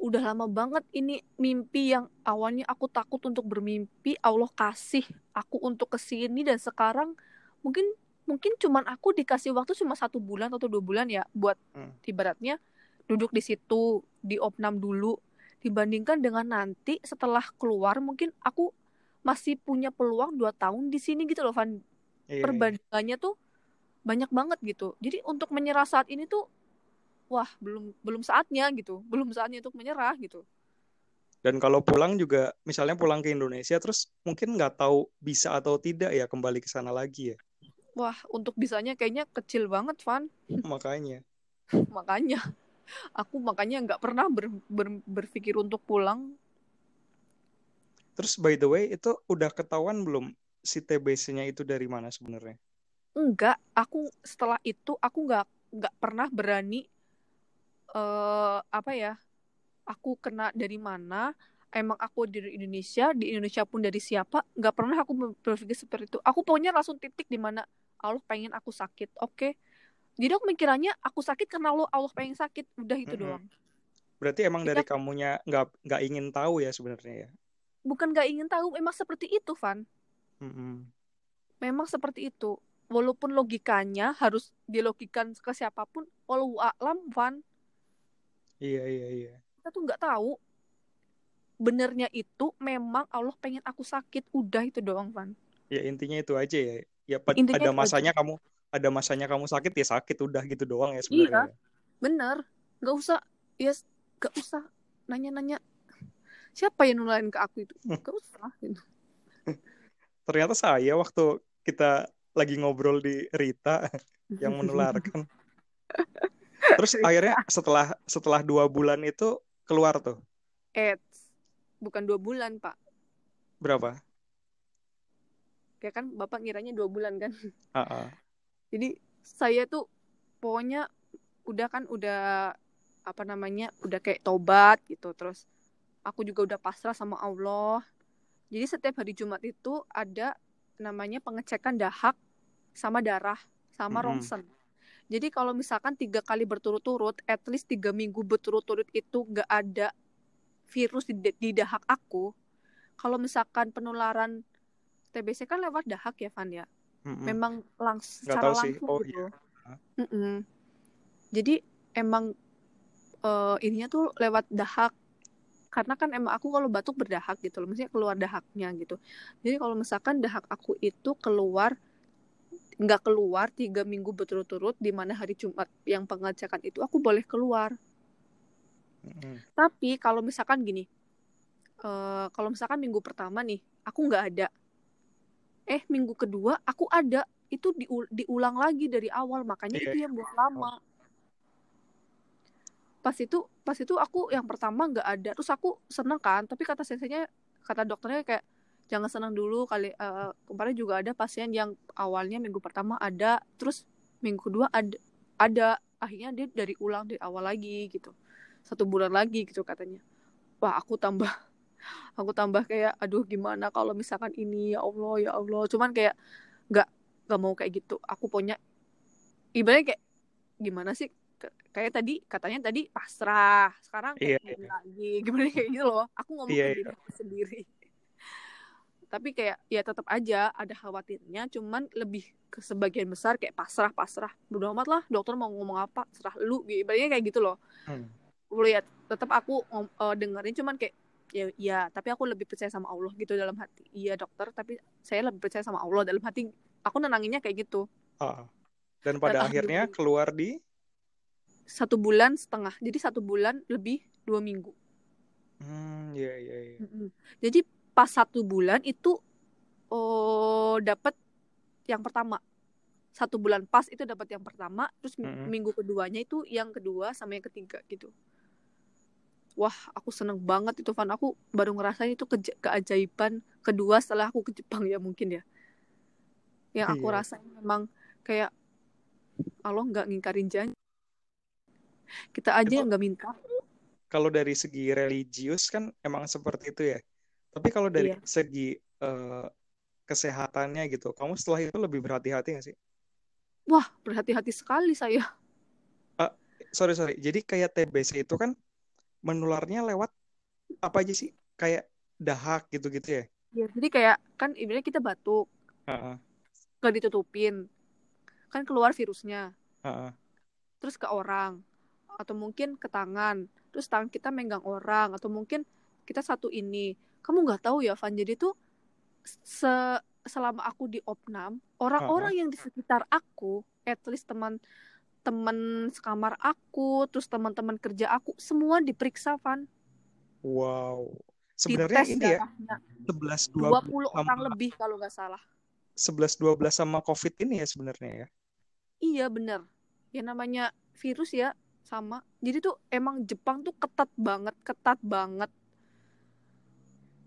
udah lama banget ini mimpi yang awalnya aku takut untuk bermimpi Allah kasih aku untuk ke sini dan sekarang mungkin mungkin cuman aku dikasih waktu cuma satu bulan atau dua bulan ya buat Hmm. ibaratnya duduk di situ di opnam dulu dibandingkan dengan nanti setelah keluar mungkin aku masih punya peluang dua tahun di sini gitu loh Van Iya, iya. perbandingannya tuh banyak banget gitu. Jadi untuk menyerah saat ini tuh wah belum belum saatnya gitu, belum saatnya untuk menyerah gitu. Dan kalau pulang juga, misalnya pulang ke Indonesia, terus mungkin nggak tahu bisa atau tidak ya kembali ke sana lagi ya. Wah untuk bisanya kayaknya kecil banget Van, Makanya. makanya aku makanya nggak pernah ber- ber- berpikir untuk pulang. Terus by the way, itu udah ketahuan belum si TBC-nya itu dari mana sebenarnya? Enggak, aku setelah itu aku nggak nggak pernah berani eh apa ya? Aku kena dari mana? Emang aku dari Indonesia, di Indonesia pun dari siapa? Nggak pernah aku berpikir seperti itu. Aku pokoknya langsung titik di mana Allah pengen aku sakit. Oke. Jadi aku mikirannya aku sakit karena Allah Allah pengen sakit. Udah itu Mm-mm. doang. Berarti emang dari kamunya nggak nggak ingin tahu ya sebenarnya ya. bukan nggak ingin tahu, emang seperti itu, Van. Mm-mm. Memang seperti itu. Walaupun logikanya harus dilogikan ke siapa pun, walau alam, Van. Iya iya iya. kita tuh nggak tahu benernya itu memang Allah pengen aku sakit udah itu doang Van Ya intinya itu aja ya. Ya Intinya ada itu aja. masanya kamu ada masanya kamu sakit ya sakit udah gitu doang ya Iya. sebenarnya. ya. bener nggak usah ya nggak usah nanya-nanya siapa yang nularin ke aku itu nggak usah gitu. Ternyata saya waktu kita lagi ngobrol di Rita yang menularkan. Terus akhirnya setelah setelah dua bulan itu keluar tuh? Eits, bukan dua bulan pak. Berapa? kayak kan bapak ngiranya dua bulan kan? Ah, ah. jadi saya tuh pokoknya udah kan udah apa namanya udah kayak tobat gitu. Terus aku juga udah pasrah sama Allah. Jadi setiap hari Jumat itu ada namanya pengecekan dahak sama darah sama Mm-mm. ronsen jadi kalau misalkan tiga kali berturut-turut at least tiga minggu berturut-turut itu gak ada virus di, di dahak aku kalau misalkan penularan TBC kan lewat dahak ya Van ya Mm-mm. memang langs Nggak secara langsung Oh, gitu. Hah? Mm-mm. Jadi emang eh, ininya tuh lewat dahak. Karena kan emang aku kalau batuk berdahak gitu loh, maksudnya keluar dahaknya gitu. Jadi kalau misalkan dahak aku itu keluar nggak keluar tiga minggu berturut-turut di mana hari Jumat yang pengecekan itu aku boleh keluar. Mm-mm. Tapi kalau misalkan gini, eh kalau misalkan minggu pertama nih aku nggak ada, eh minggu kedua aku ada, itu diul- diulang lagi dari awal, makanya Iya, itu yang buat lama. Pas itu, pas itu aku yang pertama nggak ada, terus aku seneng kan, tapi kata senseinya, kata dokternya kayak jangan senang dulu kali. eh, kemarin juga ada pasien yang awalnya minggu pertama ada, terus minggu kedua ada, ada, akhirnya dia dari ulang dari awal lagi gitu, satu bulan lagi gitu katanya. Wah aku tambah aku tambah kayak aduh gimana kalau misalkan ini? Ya Allah ya Allah. Cuman kayak nggak nggak mau kayak gitu. Aku punya ibaratnya kayak gimana sih? Kayak tadi katanya tadi pasrah. Sekarang kayak Iya, gini lagi. Gimana kayak gitu loh. Aku ngomong Iya, ke iya. diri aku sendiri tapi kayak ya tetap aja ada khawatirnya cuman lebih ke sebagian besar kayak pasrah pasrah. Bodo amat lah dokter mau ngomong apa serah lu. Ibaratnya kayak gitu loh. Hmm. lu lihat tetap aku uh, dengerin cuman kayak ya ya tapi aku lebih percaya sama Allah gitu dalam hati. Iya dokter tapi saya lebih percaya sama Allah dalam hati. Aku nenanginnya kayak gitu. Ah. dan pada dan akhirnya keluar di? Satu bulan setengah. Jadi satu bulan lebih dua minggu. Hmm iya iya ya. jadi pas satu bulan itu oh dapat yang pertama. Satu bulan pas itu dapat yang pertama terus mm -hmm. minggu keduanya itu yang kedua sama yang ketiga gitu. Wah aku seneng banget itu Van. Aku baru ngerasain itu ke keajaiban kedua setelah aku ke Jepang ya mungkin ya. Yang aku iya. rasain memang kayak Allah nggak ngingkarin janji. Kita aja yang nggak minta. kalau dari segi religius kan emang seperti itu ya tapi kalau dari iya. segi uh, kesehatannya gitu kamu setelah itu lebih berhati-hati gak sih? Wah berhati-hati sekali saya. Uh, sorry sorry. Jadi kayak TBC itu kan menularnya lewat apa aja sih? Kayak dahak gitu-gitu ya? Ya jadi kayak kan ibaratnya kita batuk. Uh-uh. gak ditutupin. Kan keluar virusnya. Uh-uh. terus ke orang atau mungkin ke tangan. Terus tangan kita megang orang atau mungkin kita satu ini kamu nggak tahu ya Van jadi tuh se selama aku di opnam orang-orang uh-huh. yang di sekitar aku at least teman teman sekamar aku, terus teman-teman kerja aku, semua diperiksa, Van. Wow. Sebenarnya ini ya, 11 20, 20 orang lebih kalau nggak salah. 11 12 sama Covid ini ya sebenarnya ya. Iya, bener. Ya namanya virus ya sama. Jadi tuh emang Jepang tuh ketat banget, ketat banget.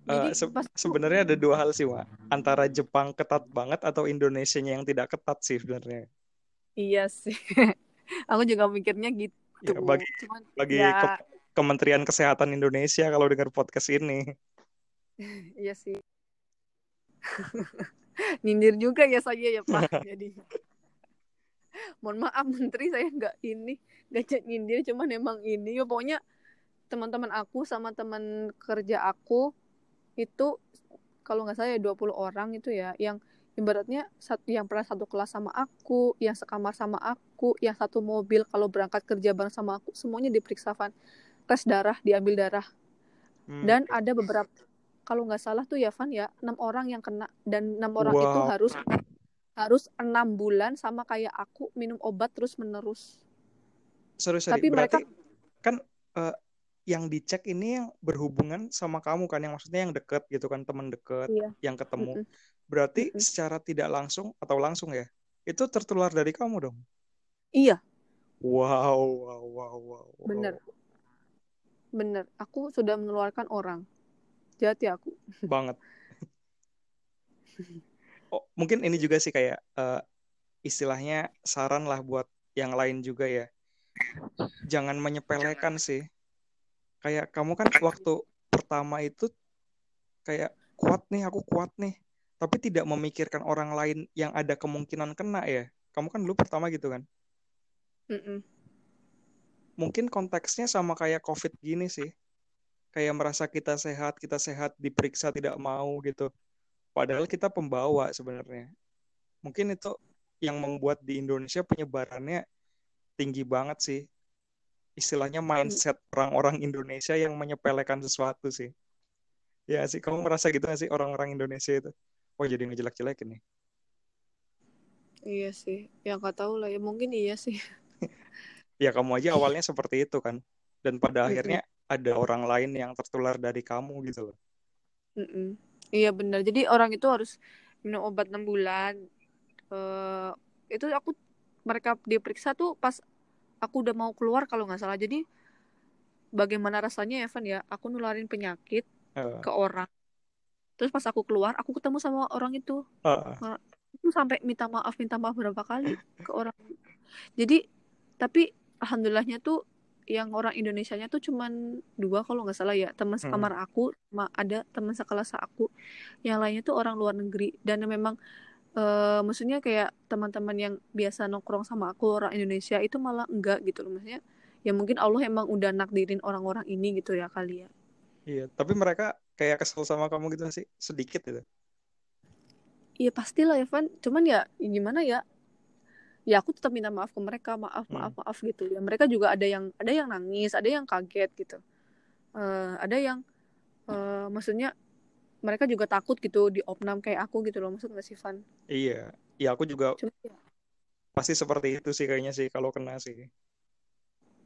Uh, se sebenarnya ada dua hal sih, Wak. Antara Jepang ketat banget atau Indonesia yang tidak ketat sih sebenarnya. Iya sih. aku juga mikirnya gitu. Ya, bagi Cuman, bagi ya... ke Kementerian Kesehatan Indonesia kalau dengar podcast ini. iya sih. Nyindir juga ya saya ya Pak. Jadi mohon maaf menteri saya nggak ini nggak nyindir cuman emang ini ya pokoknya teman-teman aku sama teman kerja aku itu kalau nggak salah ya 20 orang itu ya yang ibaratnya satu yang pernah satu kelas sama aku, yang sekamar sama aku, yang satu mobil kalau berangkat kerja bareng sama aku, semuanya diperiksa Van. Tes darah, diambil darah. Hmm. Dan ada beberapa kalau nggak salah tuh ya Van ya enam orang yang kena dan enam orang wow. itu harus harus enam bulan sama kayak aku minum obat terus menerus. Sorry, sorry. Tapi Berarti mereka kan uh, yang dicek ini yang berhubungan sama kamu kan yang maksudnya yang deket gitu kan teman deket iya. yang ketemu. Mm -mm. Berarti mm -hmm. secara tidak langsung atau langsung ya, itu tertular dari kamu dong? Iya. Wow, wow, wow, wow. Bener. Bener. Aku sudah mengeluarkan orang. Jati aku. Banget. oh, mungkin ini juga sih kayak uh, istilahnya saran lah buat yang lain juga ya. Jangan menyepelekan sih. Kayak kamu kan waktu pertama itu kayak kuat nih, aku kuat nih tapi tidak memikirkan orang lain yang ada kemungkinan kena ya. Kamu kan dulu pertama gitu kan? Mm-mm. Mungkin konteksnya sama kayak COVID gini sih. Kayak merasa kita sehat, kita sehat, diperiksa tidak mau gitu. Padahal kita pembawa sebenarnya. Mungkin itu yang membuat di Indonesia penyebarannya tinggi banget sih. Istilahnya mindset orang-orang Indonesia yang menyepelekan sesuatu sih. Ya sih, kamu merasa gitu gak sih orang-orang Indonesia itu? oh jadi ngejelek-jelekin nih. Iya sih. Yang nggak tahu lah. Ya mungkin iya sih. Ya kamu aja awalnya seperti itu kan. Dan pada akhirnya ada orang lain yang tertular dari kamu gitu loh. Mm-mm. iya benar. Jadi orang itu harus minum obat enam bulan. Uh, itu aku mereka diperiksa tuh pas aku udah mau keluar kalau nggak salah jadi bagaimana rasanya Evan ya aku nularin penyakit uh. ke orang terus pas aku keluar aku ketemu sama orang itu uh. sampai minta maaf minta maaf berapa kali ke orang jadi tapi alhamdulillahnya tuh yang orang Indonesia-nya tuh cuman dua kalau nggak salah ya teman hmm. sekamar hmm. aku sama ada teman sekelas aku yang lainnya tuh orang luar negeri dan memang uh, maksudnya kayak teman-teman yang biasa nongkrong sama aku orang Indonesia itu malah enggak gitu loh. Maksudnya ya mungkin Allah emang udah nakdirin orang-orang ini gitu ya kali ya. Iya tapi mereka kayak kesel sama kamu gitu sih? Sedikit gitu. Iya pastilah Evan. Cuman ya gimana ya? Ya aku tetap minta maaf ke mereka. Maaf hmm. maaf maaf gitu. Ya mereka juga ada yang ada yang nangis ada yang kaget gitu. Uh, ada yang uh, maksudnya mereka juga takut gitu di opnam kayak aku gitu loh maksud nggak sih Van iya iya aku juga Cuma, ya. pasti seperti itu sih kayaknya sih kalau kena sih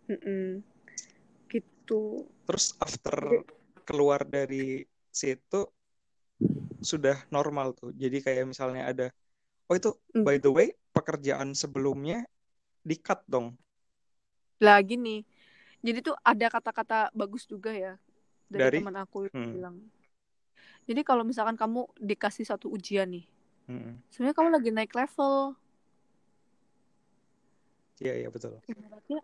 Mm-mm. gitu terus after keluar dari situ sudah normal tuh jadi kayak misalnya ada oh itu Mm. by the way pekerjaan sebelumnya di cut dong lagi nih jadi tuh ada kata-kata bagus juga ya dari, Dari? teman aku Hmm. bilang jadi kalau misalkan kamu dikasih satu ujian nih Mm-mm. sebenarnya kamu lagi naik level. Iya iya betul. Ibaratnya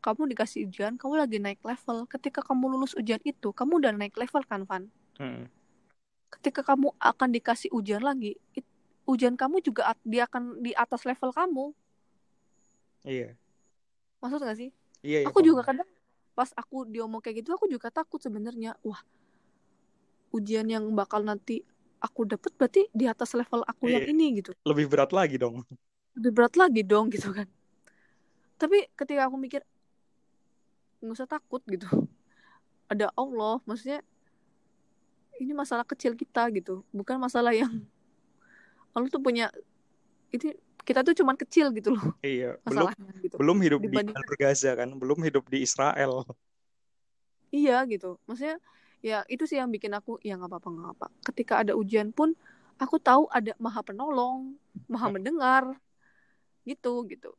kamu dikasih ujian kamu lagi naik level. Ketika kamu lulus ujian itu kamu udah naik level kan Van? Mm-mm. ketika kamu akan dikasih ujian lagi it- ujian kamu juga at- dia akan di atas level kamu. Iya. Maksud gak sih? Iya iya aku paham. juga kadang pas aku diomong kayak gitu aku juga takut sebenarnya. Wah ujian yang bakal nanti aku dapet berarti di atas level aku yang Iya. ini gitu. Lebih berat lagi dong. Lebih berat lagi dong gitu kan. Tapi ketika aku mikir nggak usah takut gitu. Ada Allah maksudnya ini masalah kecil kita gitu. Bukan masalah yang Allah tuh punya ini kita tuh cuman kecil gitu loh. Iya belum gitu. belum hidup di Dibandingkan- jalur Gaza kan belum hidup di Israel. Iya gitu. Maksudnya ya itu sih yang bikin aku ya nggak apa-apa nggak apa ketika ada ujian pun aku tahu ada maha penolong maha mendengar gitu gitu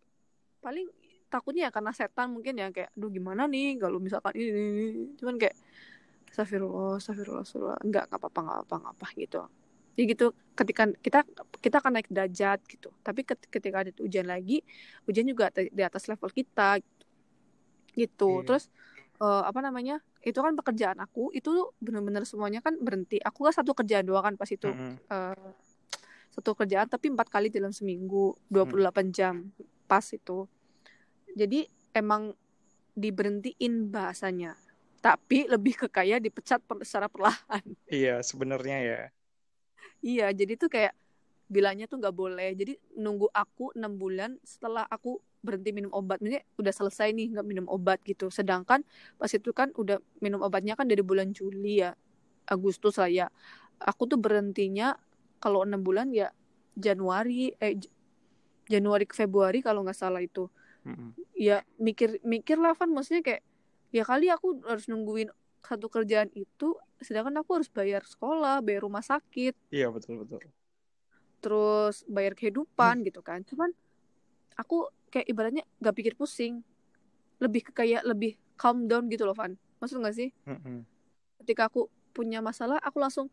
paling takutnya ya karena setan mungkin ya kayak aduh gimana nih kalau misalkan ini, ini, ini. cuman kayak Astagfirullah, astagfirullah, astagfirullah. Enggak, nggak apa-apa, nggak apa-apa, apa gitu. Jadi gitu, ketika kita kita akan naik derajat gitu. Tapi ket- ketika ada ujian lagi, ujian juga di atas level kita gitu. Gitu. Iya. Terus eh, apa namanya? Itu kan pekerjaan aku, itu bener-bener semuanya kan berhenti. Aku kan satu kerjaan doang kan pas itu. Mm-mm. eh, satu kerjaan tapi empat kali dalam seminggu 28 jam pas itu jadi emang diberhentiin bahasanya tapi lebih ke kayak dipecat per- secara perlahan iya sebenarnya ya iya jadi tuh kayak bilangnya tuh nggak boleh jadi nunggu aku enam bulan setelah aku berhenti minum obat. Ini udah selesai nih nggak minum obat gitu. Sedangkan pas itu kan udah minum obatnya kan dari bulan Juli ya Agustus lah ya. Aku tuh berhentinya kalau enam bulan ya Januari eh Januari ke Februari kalau nggak salah itu. Mm-mm. ya mikir mikir lah Van. Maksudnya kayak ya kali aku harus nungguin satu kerjaan itu sedangkan aku harus bayar sekolah bayar rumah sakit. Iya betul betul. Terus bayar kehidupan gitu kan. Cuman aku kayak ibaratnya gak pikir pusing. Lebih ke kayak lebih calm down gitu loh Van. Maksud gak sih? Mm-mm. ketika aku punya masalah aku langsung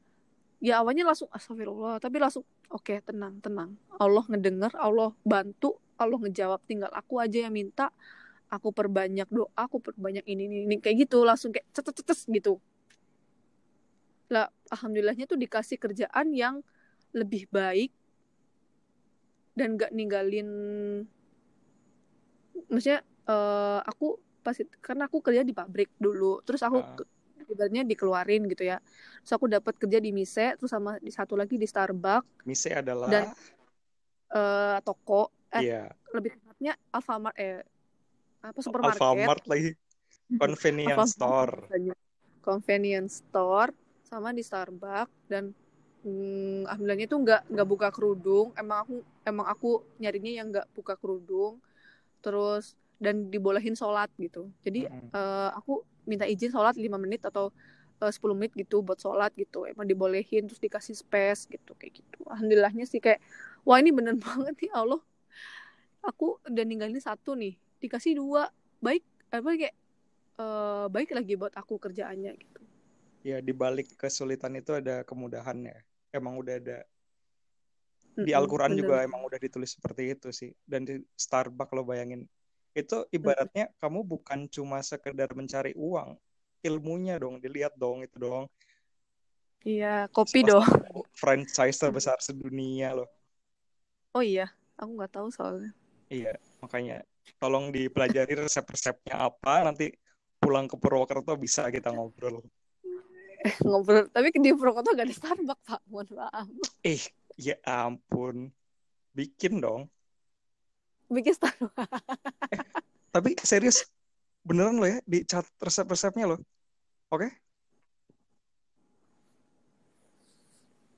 ya awalnya langsung astagfirullah tapi langsung oke tenang tenang. Allah ngedenger Allah bantu Allah ngejawab tinggal aku aja yang minta. Aku perbanyak doa aku perbanyak ini ini, ini. kayak gitu langsung kayak cetes cetes gitu. Lah alhamdulillahnya tuh dikasih kerjaan yang lebih baik dan gak ninggalin maksudnya eh, aku pas itu- karena aku kerja di pabrik dulu terus aku ke- ibaratnya dikeluarin gitu ya. Terus aku dapat kerja di Mise terus sama di satu lagi di Starbucks. Mise adalah Dan- eh, toko. Eh iya. lebih tepatnya Alfamart eh apa supermarket. Alfamart lagi. Convenience Alfamart store. convenience store sama di Starbucks. Dan hmm, alhamdulillahnya tuh nggak nggak buka kerudung. Emang aku emang aku nyarinya yang nggak buka kerudung terus dan dibolehin sholat gitu. Jadi Mm-mm. eh, aku minta izin sholat 5 menit atau eh, 10 menit gitu buat sholat gitu. Emang dibolehin terus dikasih space gitu kayak gitu. Alhamdulillahnya sih kayak wah ini bener banget nih Allah. Aku udah ninggalin satu nih dikasih dua. Baik apa kayak eh, baik lagi buat aku kerjaannya gitu. Ya di balik kesulitan itu ada kemudahan ya. Emang udah ada di Al-Quran juga emang udah ditulis seperti itu sih. Dan di Starbucks lo bayangin. Itu ibaratnya kamu bukan cuma sekedar mencari uang ilmunya dong dilihat dong itu dong iya kopi dong franchise terbesar sedunia loh oh iya aku nggak tahu soalnya. Iya makanya tolong dipelajari resep-resepnya apa nanti pulang ke Purwokerto bisa kita ngobrol. Ngobrol tapi di Purwokerto gak ada Starbucks pak. Mohon maaf. Eh ya ampun bikin dong bikin Starbucks tapi serius beneran loh ya di cat resep-resepnya loh Oke?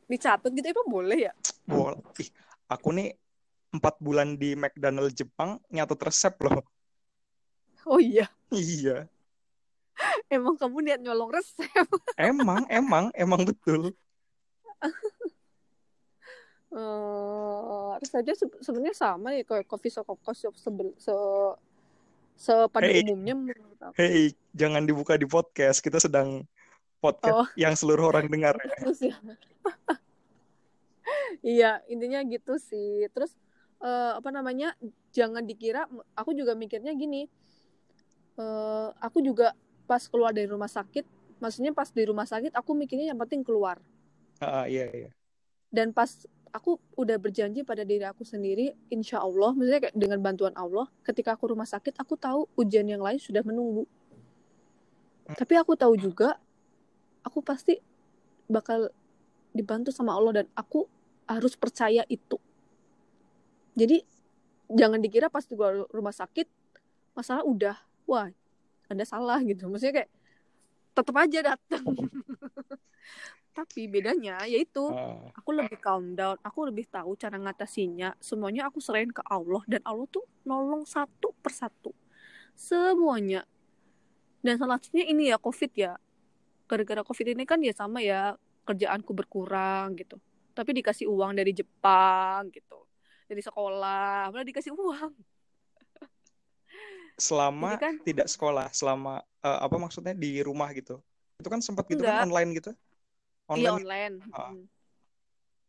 Dicatat gitu emang boleh ya? Boleh. Ih, aku nih empat bulan di McDonald Jepang nyatet resep loh. Oh iya, Iya. emang kamu niat nyolong resep. Emang, emang, emang betul. Eh, resepnya se- sebenarnya sama ya kayak coffee shop coffee shop sebel, se sepada Hey. umumnya menurut aku. Hei, jangan dibuka di podcast. Kita sedang podcast Oh. yang seluruh orang dengar. ya. Ya. Iya, intinya gitu sih. Terus eh, apa namanya? Jangan dikira aku juga mikirnya gini. eh, aku juga pas keluar dari rumah sakit, maksudnya pas di rumah sakit aku mikirnya yang penting keluar. Ah, iya, iya. Dan pas aku udah berjanji pada diri aku sendiri, insya Allah, maksudnya kayak dengan bantuan Allah, ketika aku rumah sakit, aku tahu ujian yang lain sudah menunggu. Tapi aku tahu juga, aku pasti bakal dibantu sama Allah dan aku harus percaya itu. Jadi jangan dikira pas di rumah sakit masalah udah, wah, anda salah gitu. Maksudnya kayak tetap aja datang. Tapi bedanya yaitu Ah, aku lebih calm down, aku lebih tahu cara ngatasinya. Semuanya aku serahin ke Allah dan Allah tuh nolong satu persatu. Semuanya. Dan selanjutnya ini ya COVID ya. Gara-gara COVID ini kan ya sama ya kerjaanku berkurang gitu. Tapi dikasih uang dari Jepang gitu. Dari sekolah, malah dikasih uang. selama Jadi kan tidak sekolah, selama eh, apa maksudnya di rumah gitu. Itu kan sempat gitu kan enggak, online gitu. Iya Online. online. Ah, Mm.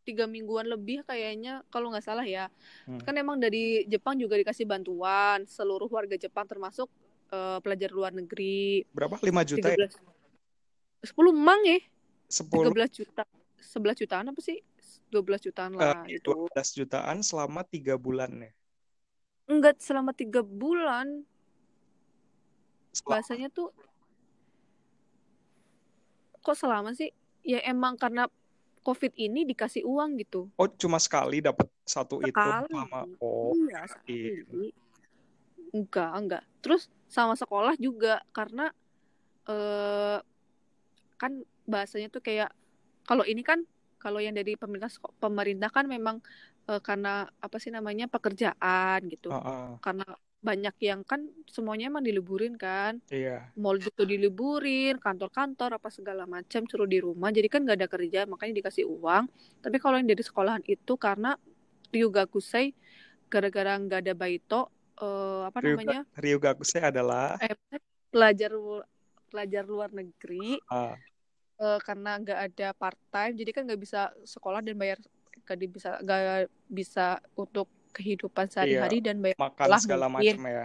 Tiga mingguan lebih kayaknya kalau nggak salah ya. hmm. Kan emang dari Jepang juga dikasih bantuan seluruh warga Jepang termasuk eh, pelajar luar negeri. Berapa? 5 juta ya? 13 10 emang ya 10 13 juta 11 jutaan apa sih 12 jutaan lah itu 12 jutaan selama tiga bulan ya. enggak selama tiga bulan Selama bahasanya tuh kok selama sih ya emang karena covid ini dikasih uang gitu. Oh, cuma sekali dapat satu itu sekali. Selama oh, iya kirain. sekali. Enggak enggak. Terus sama sekolah juga karena eh kan bahasanya tuh kayak kalau ini kan kalau yang dari pemerintah pemerintah kan memang eh, karena apa sih namanya pekerjaan gitu. Ah, ah, karena banyak yang kan semuanya emang diliburin kan. Iya. mall gitu diliburin kantor-kantor apa segala macam suruh di rumah. Jadi kan nggak ada kerja makanya dikasih uang. Tapi kalau yang dari sekolahan itu karena Ryugakusei gara-gara nggak ada baito eh, apa Ryuga, namanya? Ryugakusei adalah? Eh, pelajar pelajar luar negeri. Ah, eh, karena nggak ada part time jadi kan nggak bisa sekolah dan bayar nggak di- bisa nggak bisa untuk kehidupan iya, sehari-hari dan bayar makan segala macam ya.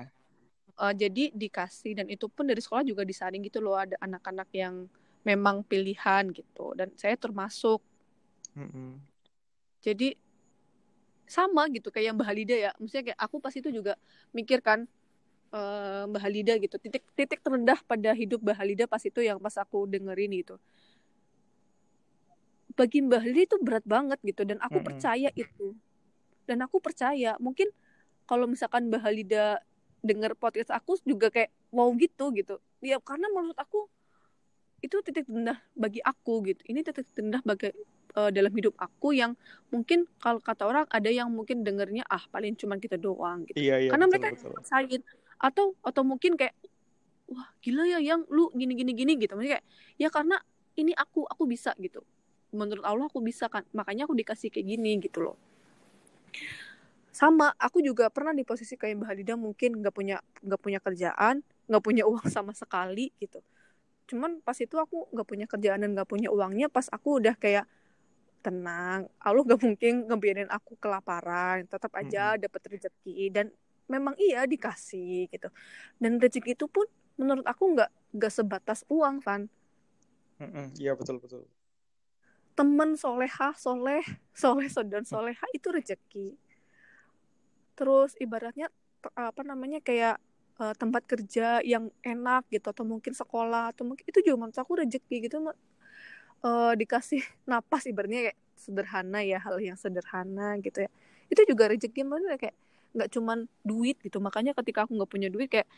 Eh, jadi dikasih dan itu pun dari sekolah juga disaring gitu loh ada anak-anak yang memang pilihan gitu. Dan saya termasuk. Mm-mm. jadi sama gitu kayak Mbak Halida ya. Maksudnya kayak aku pas itu juga mikir kan eh, Mbak Halida gitu. Titik titik terendah pada hidup Mbak Halida pas itu yang pas aku dengerin gitu. Bagi Mbak Halida itu berat banget gitu dan aku Mm-mm. percaya itu dan aku percaya mungkin kalau misalkan Mbak Halida denger podcast aku juga kayak wow gitu gitu. Ya karena menurut aku itu titik terendah bagi aku gitu. Ini titik terendah bagi eh, dalam hidup aku yang mungkin kalau kata orang ada yang mungkin dengernya ah paling cuman kita doang gitu. Iya, iya, karena betul, mereka betul. rasain atau atau mungkin kayak wah gila ya yang lu gini gini gini gitu. Maksudnya kayak ya karena ini aku aku bisa gitu. Menurut Allah aku bisa kan makanya aku dikasih kayak gini gitu loh sama aku juga pernah di posisi kayak Mbak Halida mungkin nggak punya nggak punya kerjaan nggak punya uang sama sekali gitu cuman pas itu aku nggak punya kerjaan dan nggak punya uangnya pas aku udah kayak tenang Allah gak mungkin ngebiarin aku kelaparan tetap aja Mm-mm. dapat rezeki dan memang iya dikasih gitu dan rezeki itu pun menurut aku nggak nggak sebatas uang Van Mm-mm. Iya, betul, betul. Temen soleha soleh soleh dan soleha itu rezeki terus ibaratnya apa namanya kayak eh, tempat kerja yang enak gitu atau mungkin sekolah atau mungkin itu juga menurut aku rezeki gitu eh, dikasih napas ibaratnya kayak sederhana ya hal yang sederhana gitu ya. Itu juga rezeki maksudnya kayak nggak cuman duit gitu. Makanya ketika aku nggak punya duit kayak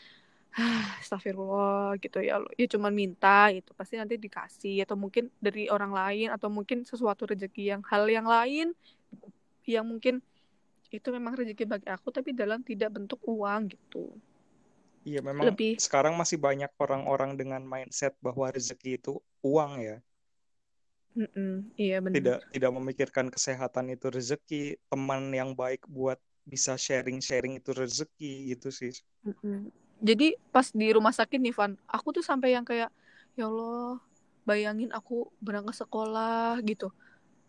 astagfirullah gitu ya lo ya cuman minta gitu pasti nanti dikasih atau mungkin dari orang lain atau mungkin sesuatu rezeki yang hal yang lain yang mungkin itu memang rezeki bagi aku tapi dalam tidak bentuk uang gitu Iya, memang lebih sekarang masih banyak orang-orang dengan mindset bahwa rezeki itu uang ya. Mm-mm, iya benar Tidak tidak memikirkan kesehatan itu rezeki, teman yang baik buat bisa sharing-sharing itu rezeki gitu sih. Mm-mm. Jadi pas di rumah sakit nih Van aku tuh sampai yang kayak ya Allah bayangin aku berangkat sekolah gitu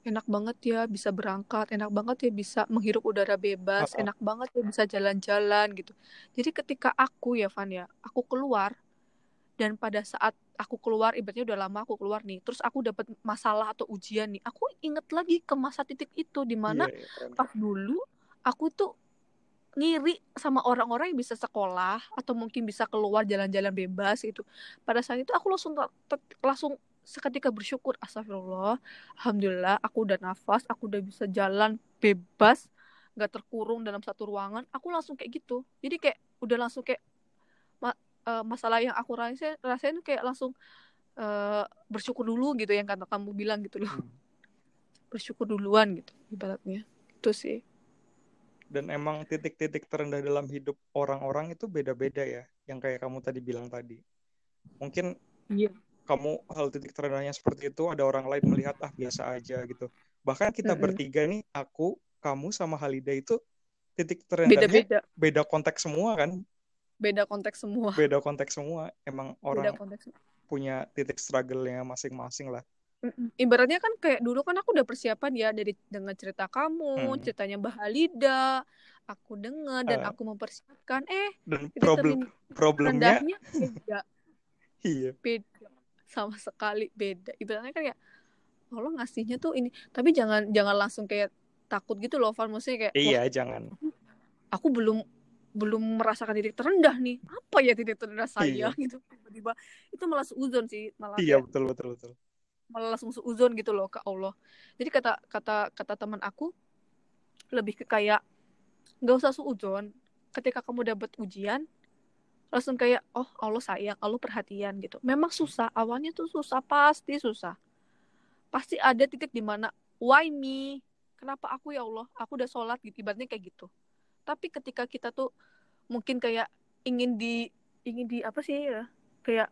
enak banget ya bisa berangkat enak banget ya bisa menghirup udara bebas ah. enak banget ya bisa jalan-jalan gitu jadi ketika aku ya Van ya aku keluar dan pada saat aku keluar ibaratnya udah lama aku keluar nih terus aku dapat masalah atau ujian nih aku inget lagi ke masa titik itu di mana Iya, iya, keren. pas dulu aku tuh ngiri sama orang-orang yang bisa sekolah atau mungkin bisa keluar jalan-jalan bebas gitu. Pada saat itu aku langsung langsung seketika bersyukur astagfirullah alhamdulillah aku udah nafas aku udah bisa jalan bebas nggak terkurung dalam satu ruangan. Aku langsung kayak gitu. Jadi kayak udah langsung kayak ma- eh, masalah yang aku rasain rasain kayak langsung eh, bersyukur dulu gitu yang kata kamu bilang gitu loh. Hmm. bersyukur duluan gitu ibaratnya. Itu sih Dan emang titik-titik terendah dalam hidup orang-orang itu beda-beda ya, yang kayak kamu tadi bilang tadi. Mungkin iya kamu hal titik terendahnya seperti itu, ada orang lain melihat ah biasa aja gitu. Bahkan kita Mm-mm. bertiga nih, aku, kamu sama Halida itu titik terendahnya beda-beda beda konteks semua kan, beda konteks semua beda konteks semua. Emang beda orang konteks punya titik struggle-nya masing-masing lah. Ibaratnya kan kayak dulu kan aku udah persiapan ya dari dengan cerita kamu Hmm. ceritanya Mbak Halida aku dengar dan Eh. aku mempersiapkan. Eh Dan problem problemnya, beda. Iya, beda. Sama sekali beda. Ibaratnya kan kayak Allah ngasihnya tuh ini. Tapi jangan jangan langsung kayak takut gitu loh Van. Maksudnya kayak iya jangan. aku belum belum merasakan titik terendah nih. Apa ya titik terendah Iya, saya gitu. Tiba-tiba itu malah seuzon sih malah iya kayak betul betul betul. Malah langsung seuzon gitu loh ke Allah. Jadi kata kata kata teman aku lebih ke kayak nggak usah seuzon ketika kamu dapat ujian langsung kayak oh Allah sayang Allah perhatian gitu. Memang susah awalnya tuh susah pasti susah. Pasti ada titik di mana why me? Kenapa aku ya Allah? Aku udah sholat gitu ibaratnya kayak gitu. Tapi ketika kita tuh mungkin kayak ingin di ingin di apa sih ya kayak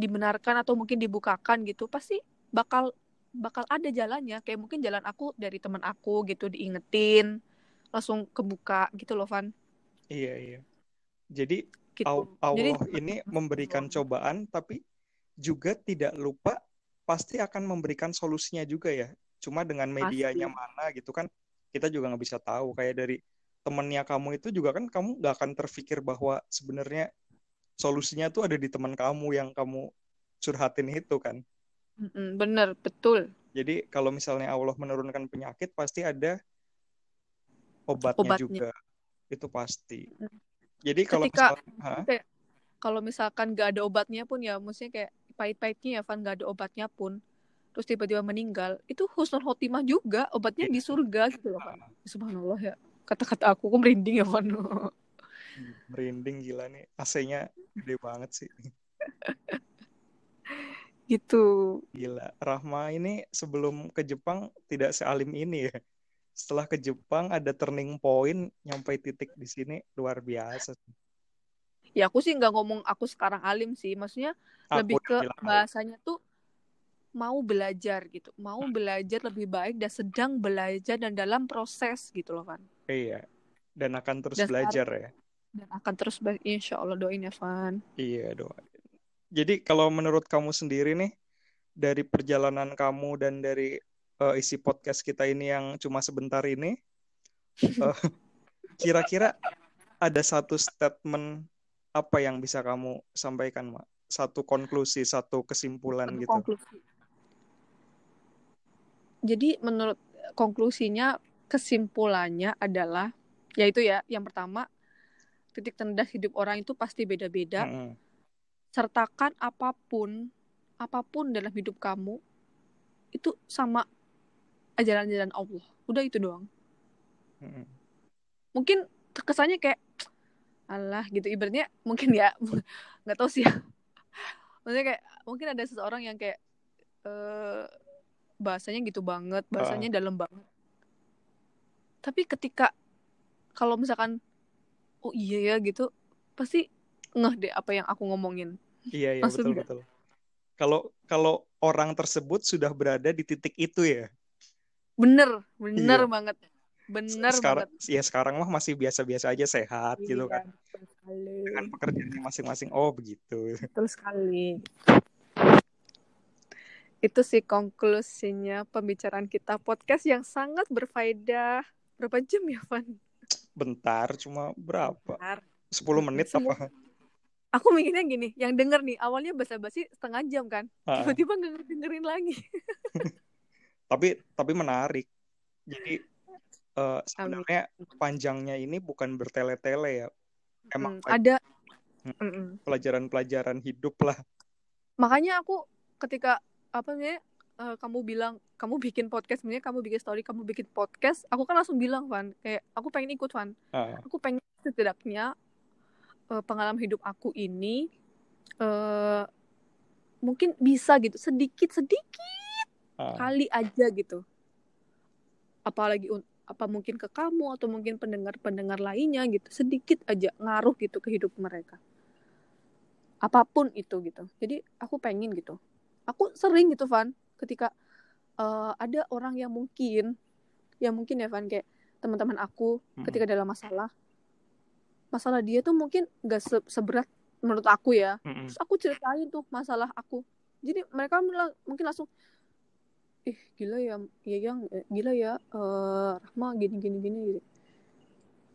dibenarkan atau mungkin dibukakan gitu pasti bakal bakal ada jalannya kayak mungkin jalan aku dari teman aku gitu diingetin langsung kebuka gitu loh Van Iya iya. Jadi gitu Al- jadi Allah ini memberikan cobaan, tapi juga tidak lupa pasti akan memberikan solusinya juga ya. Cuma dengan pasti medianya mana gitu kan, kita juga nggak bisa tahu. Kayak dari temennya kamu itu juga kan kamu nggak akan terpikir bahwa sebenarnya solusinya tuh ada di teman kamu yang kamu curhatin itu kan. Bener betul Jadi kalau misalnya Allah menurunkan penyakit, pasti ada obatnya obatnya juga. Itu pasti. Jadi kalau ketika kayak kalau misalkan gak ada obatnya pun ya maksudnya kayak pahit-pahitnya ya Van gak ada obatnya pun terus tiba-tiba meninggal itu husnul khotimah juga obatnya Iya. di surga gitu loh Van subhanallah ya kata-kata aku kok merinding ya Van merinding gila nih. AC-nya gede banget sih. gitu Gila. Rahma ini sebelum ke Jepang tidak sealim ini ya. Setelah ke Jepang ada turning point nyampe titik di sini luar biasa. ya aku sih nggak ngomong aku sekarang alim sih maksudnya Aku lebih ke alim. bahasanya tuh mau belajar gitu mau belajar lebih baik dan sedang belajar dan dalam proses gitu loh kan Iya. Dan akan terus dan belajar ya. Dan akan terus belajar insya Allah doain ya Van Iya doa. Jadi kalau menurut kamu sendiri nih dari perjalanan kamu dan dari eh, isi podcast kita ini yang cuma sebentar ini, eh, kira-kira ada satu statement apa yang bisa kamu sampaikan, Mak? Satu konklusi, satu kesimpulan Satu gitu. konklusi jadi menurut konklusinya kesimpulannya adalah yaitu ya yang pertama titik terendah hidup orang itu pasti beda-beda. Mm-mm. sertakan apa pun apa pun dalam hidup kamu itu sama ajaran-ajaran Allah. Udah itu doang. Mm-mm. mungkin kesannya kayak Allah gitu. Ibaratnya mungkin ya nggak tahu sih ya. Maksudnya kayak mungkin ada seseorang yang kayak eh bahasanya gitu banget bahasanya dalam banget. Tapi ketika kalau misalkan oh iya ya gitu pasti ngeh deh apa yang aku ngomongin Iya, iya Maksud betul betul. Kalau kalau orang tersebut sudah berada di titik itu ya. bener bener Iya. banget bener sekarang banget ya sekarang mah masih biasa-biasa aja sehat gitu Iya, kan. betul sekali Dengan pekerjaannya masing-masing. Oh, begitu. betul sekali itu sih konklusinya pembicaraan kita podcast yang sangat berfaedah berapa jam ya Van? Bentar, cuma berapa? Bentar. 10 menit Semua- apa? Aku mikirnya gini, yang denger nih awalnya basa-basi setengah jam kan, Ah, tiba-tiba nggak dengerin lagi. tapi tapi menarik. Jadi eh, sebenarnya panjangnya ini bukan bertele-tele ya. Emang Mm, ada Hmm. Mm-mm. pelajaran-pelajaran hidup lah. makanya aku ketika apa namanya eh, kamu bilang kamu bikin podcast sebenarnya kamu bikin story kamu bikin podcast aku kan langsung bilang Van kayak aku pengen ikut Van. Ah, aku pengen setidaknya eh, pengalaman hidup aku ini eh mungkin bisa gitu sedikit sedikit ah. kali aja gitu. Apalagi apa mungkin ke kamu atau mungkin pendengar-pendengar lainnya gitu sedikit aja ngaruh gitu ke hidup mereka. Apa pun itu gitu. Jadi aku pengen gitu. Aku sering gitu Van ketika eh, ada orang yang mungkin yang mungkin ya Van kayak teman-teman aku Mm-mm. ketika dalam masalah masalah dia tuh mungkin gak se- seberat menurut aku ya Mm-mm. terus aku ceritain tuh masalah aku jadi mereka mungkin langsung ih gila ya ya yang eh, gila ya eh Rahma gini gini gini gitu.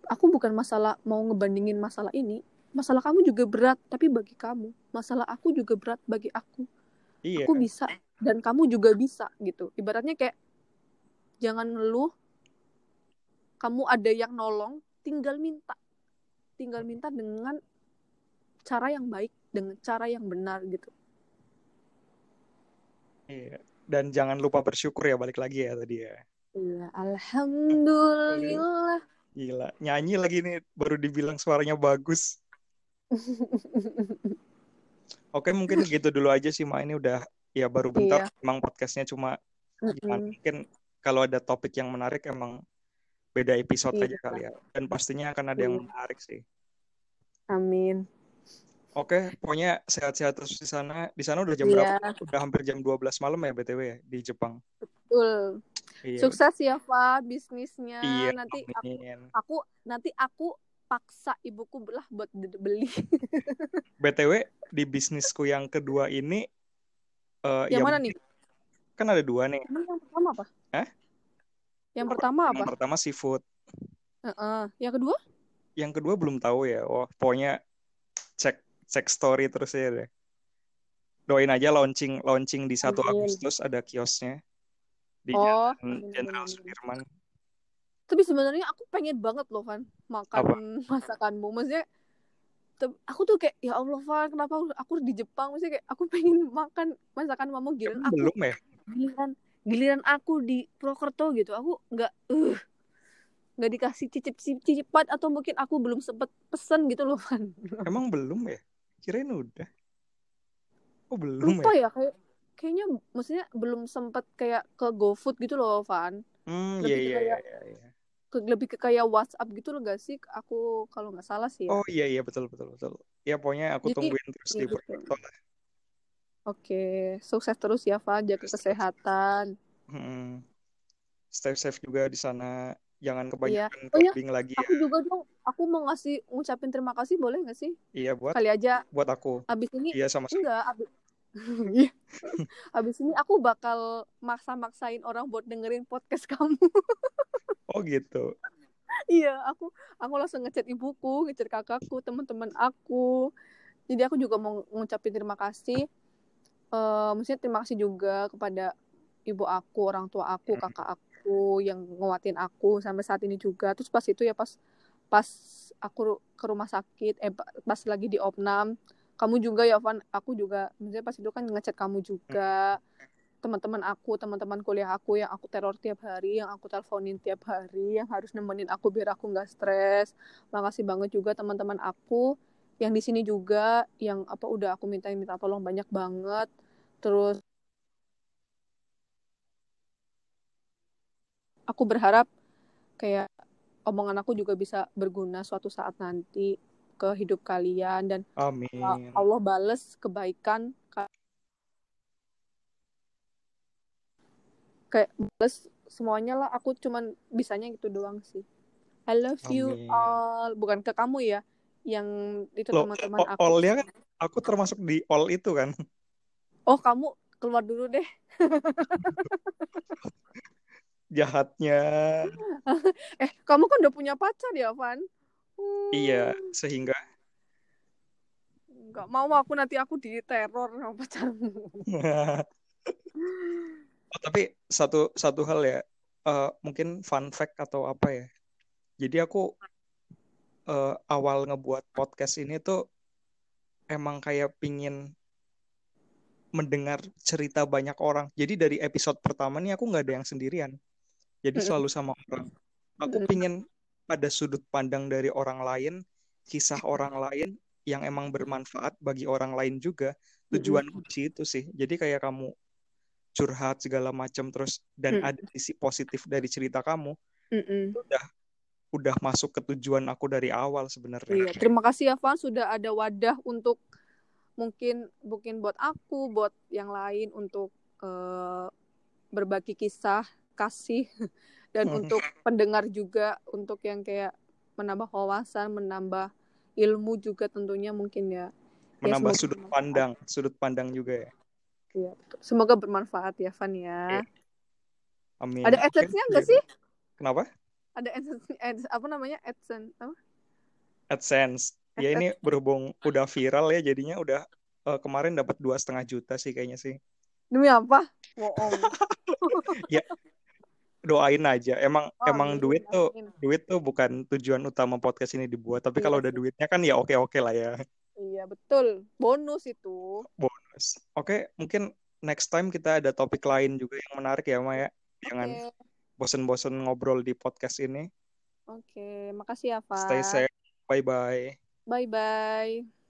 aku bukan masalah mau ngebandingin masalah ini masalah kamu juga berat tapi bagi kamu masalah aku juga berat bagi aku Iya. aku bisa dan kamu juga bisa gitu ibaratnya kayak jangan ngeluh kamu ada yang nolong tinggal minta tinggal minta dengan cara yang baik dengan cara yang benar gitu Iya. Dan jangan lupa bersyukur ya balik lagi ya tadi ya. iya alhamdulillah Gila, nyanyi lagi nih baru dibilang suaranya bagus. Oke, mungkin gitu dulu aja sih, Ma. Ini udah ya baru bentar. Iya. Emang podcastnya cuma gimana? Mm-mm. Mungkin kalau ada topik yang menarik emang beda episode Iya. aja kali ya. Dan pastinya akan ada yang Iya. menarik sih. amin Oke, pokoknya sehat-sehat terus di sana. Di sana udah jam Iya. berapa? Udah hampir jam 12 malam ya BTW ya di Jepang. betul Iya. sukses ya Fa bisnisnya Iya, nanti aku, amin. aku nanti aku paksa ibuku belah buat beli BTW di bisnisku yang kedua ini eh, yang ya mana nih kan ada dua nih. Yang pertama apa Hah? yang pertama apa Yang pertama seafood, Heeh. yang kedua yang kedua belum tahu ya. Wah, pokoknya cek cek story terus ya deh. Doain aja launching launching di 1 Amin. Agustus ada kiosnya di oh Jenderal. Sudirman. tapi sebenarnya aku pengen banget loh Van makan masakanmu maksudnya aku tuh kayak ya Allah Van kenapa aku di Jepang maksudnya kayak aku pengen makan masakan mamamu giliran Emang aku belum ya? giliran giliran aku di Purwokerto gitu aku nggak uh nggak dikasih cicip cicipan atau mungkin aku belum sempet pesen gitu loh Van Emang belum ya? Kirain udah. Oh, belum lupa ya? ya kayak kayaknya maksudnya belum sempet kayak ke GoFood gitu loh Van Hmm, iya ke iya kayak- iya iya. Ke, lebih ke kayak WhatsApp gitu loh gak sih aku kalau nggak salah sih ya Oh iya iya betul betul betul. Ya pokoknya aku Jadi, tungguin terus di iya, gitu. Purwokerto lah. Oke, sukses terus ya, Van. Jaga kesehatan. Hmm. Stay safe juga di sana. Jangan kebanyakan Oh, iya. lagi ya. Aku juga dong, aku mau ngasih ngucapin terima kasih boleh nggak sih? Iya buat Kali aja buat aku. abis ini Iya sama-sama. enggak, abis Iya. abis ini aku bakal maksa-maksain orang buat dengerin podcast kamu. Oh gitu. iya, aku aku langsung ngechat ibuku, ngechat kakakku, teman-teman aku. Jadi aku juga mau ngucapin terima kasih. Eh, maksudnya terima kasih juga kepada ibu aku, orang tua aku, Hmm. kakak aku yang nguatin aku sampai saat ini juga. Terus pas itu ya pas pas aku ke rumah sakit, eh pa- pas lagi di opnam, kamu juga ya Van, aku juga maksudnya pas itu kan ngechat kamu juga. teman-teman aku, teman-teman kuliah aku yang aku teror tiap hari, yang aku teleponin tiap hari, yang harus nemenin aku biar aku nggak stres. Makasih banget juga teman-teman aku yang di sini juga yang apa udah aku minta minta tolong banyak banget. Terus aku berharap kayak omongan aku juga bisa berguna suatu saat nanti ke hidup kalian dan Amin. Allah bales kebaikan kayak bales semuanya lah aku cuman bisanya gitu doang sih I love you Amin. all bukan ke kamu ya yang itu teman-teman aku all-nya kan aku termasuk di all itu kan. oh kamu keluar dulu deh Jahatnya. eh kamu kan udah punya pacar ya Van Iya, sehingga nggak mau aku nanti aku diteror sama pacarmu Oh, tapi satu satu hal ya, eh, mungkin fun fact atau apa ya. Jadi aku eh, awal ngebuat podcast ini tuh emang kayak pingin mendengar cerita banyak orang. Jadi dari episode pertama nih aku nggak ada yang sendirian. Jadi selalu sama orang. Aku pingin ada sudut pandang dari orang lain, kisah orang lain yang emang bermanfaat bagi orang lain juga. Tujuan kunci itu sih. Jadi kayak kamu curhat segala macam terus dan Mm. ada sisi positif dari cerita kamu, Mm-mm. udah udah masuk ke tujuan aku dari awal sebenarnya. Iya, terima kasih ya Van sudah ada wadah untuk mungkin mungkin buat aku, buat yang lain untuk eh, berbagi kisah kasih dan untuk pendengar juga untuk yang kayak menambah wawasan, menambah ilmu juga tentunya mungkin ya. Ya, Menambah semoga sudut bermanfaat. pandang, sudut pandang juga ya. Iya, betul. Semoga bermanfaat ya Van ya. Amin. Ada adsense-nya nggak gitu. sih? Kenapa? Ada adsense, ads- apa namanya? AdSense apa? AdSense. Ya ini berhubung udah viral ya, jadinya udah eh, kemarin dapat dua setengah juta sih kayaknya sih. Demi apa? Bohong. Doain aja. Emang Oh, emang amin, duit tuh amin. duit tuh bukan tujuan utama podcast ini dibuat. Tapi Iya kalau ada duitnya kan ya oke oke lah ya. Iya, betul. Bonus itu. Bonus. Oke, mungkin next time kita ada topik lain juga yang menarik ya, Maya. Jangan bosen-bosen ngobrol di podcast ini. Oke, makasih ya, Van. Stay safe. Bye bye. Bye-bye.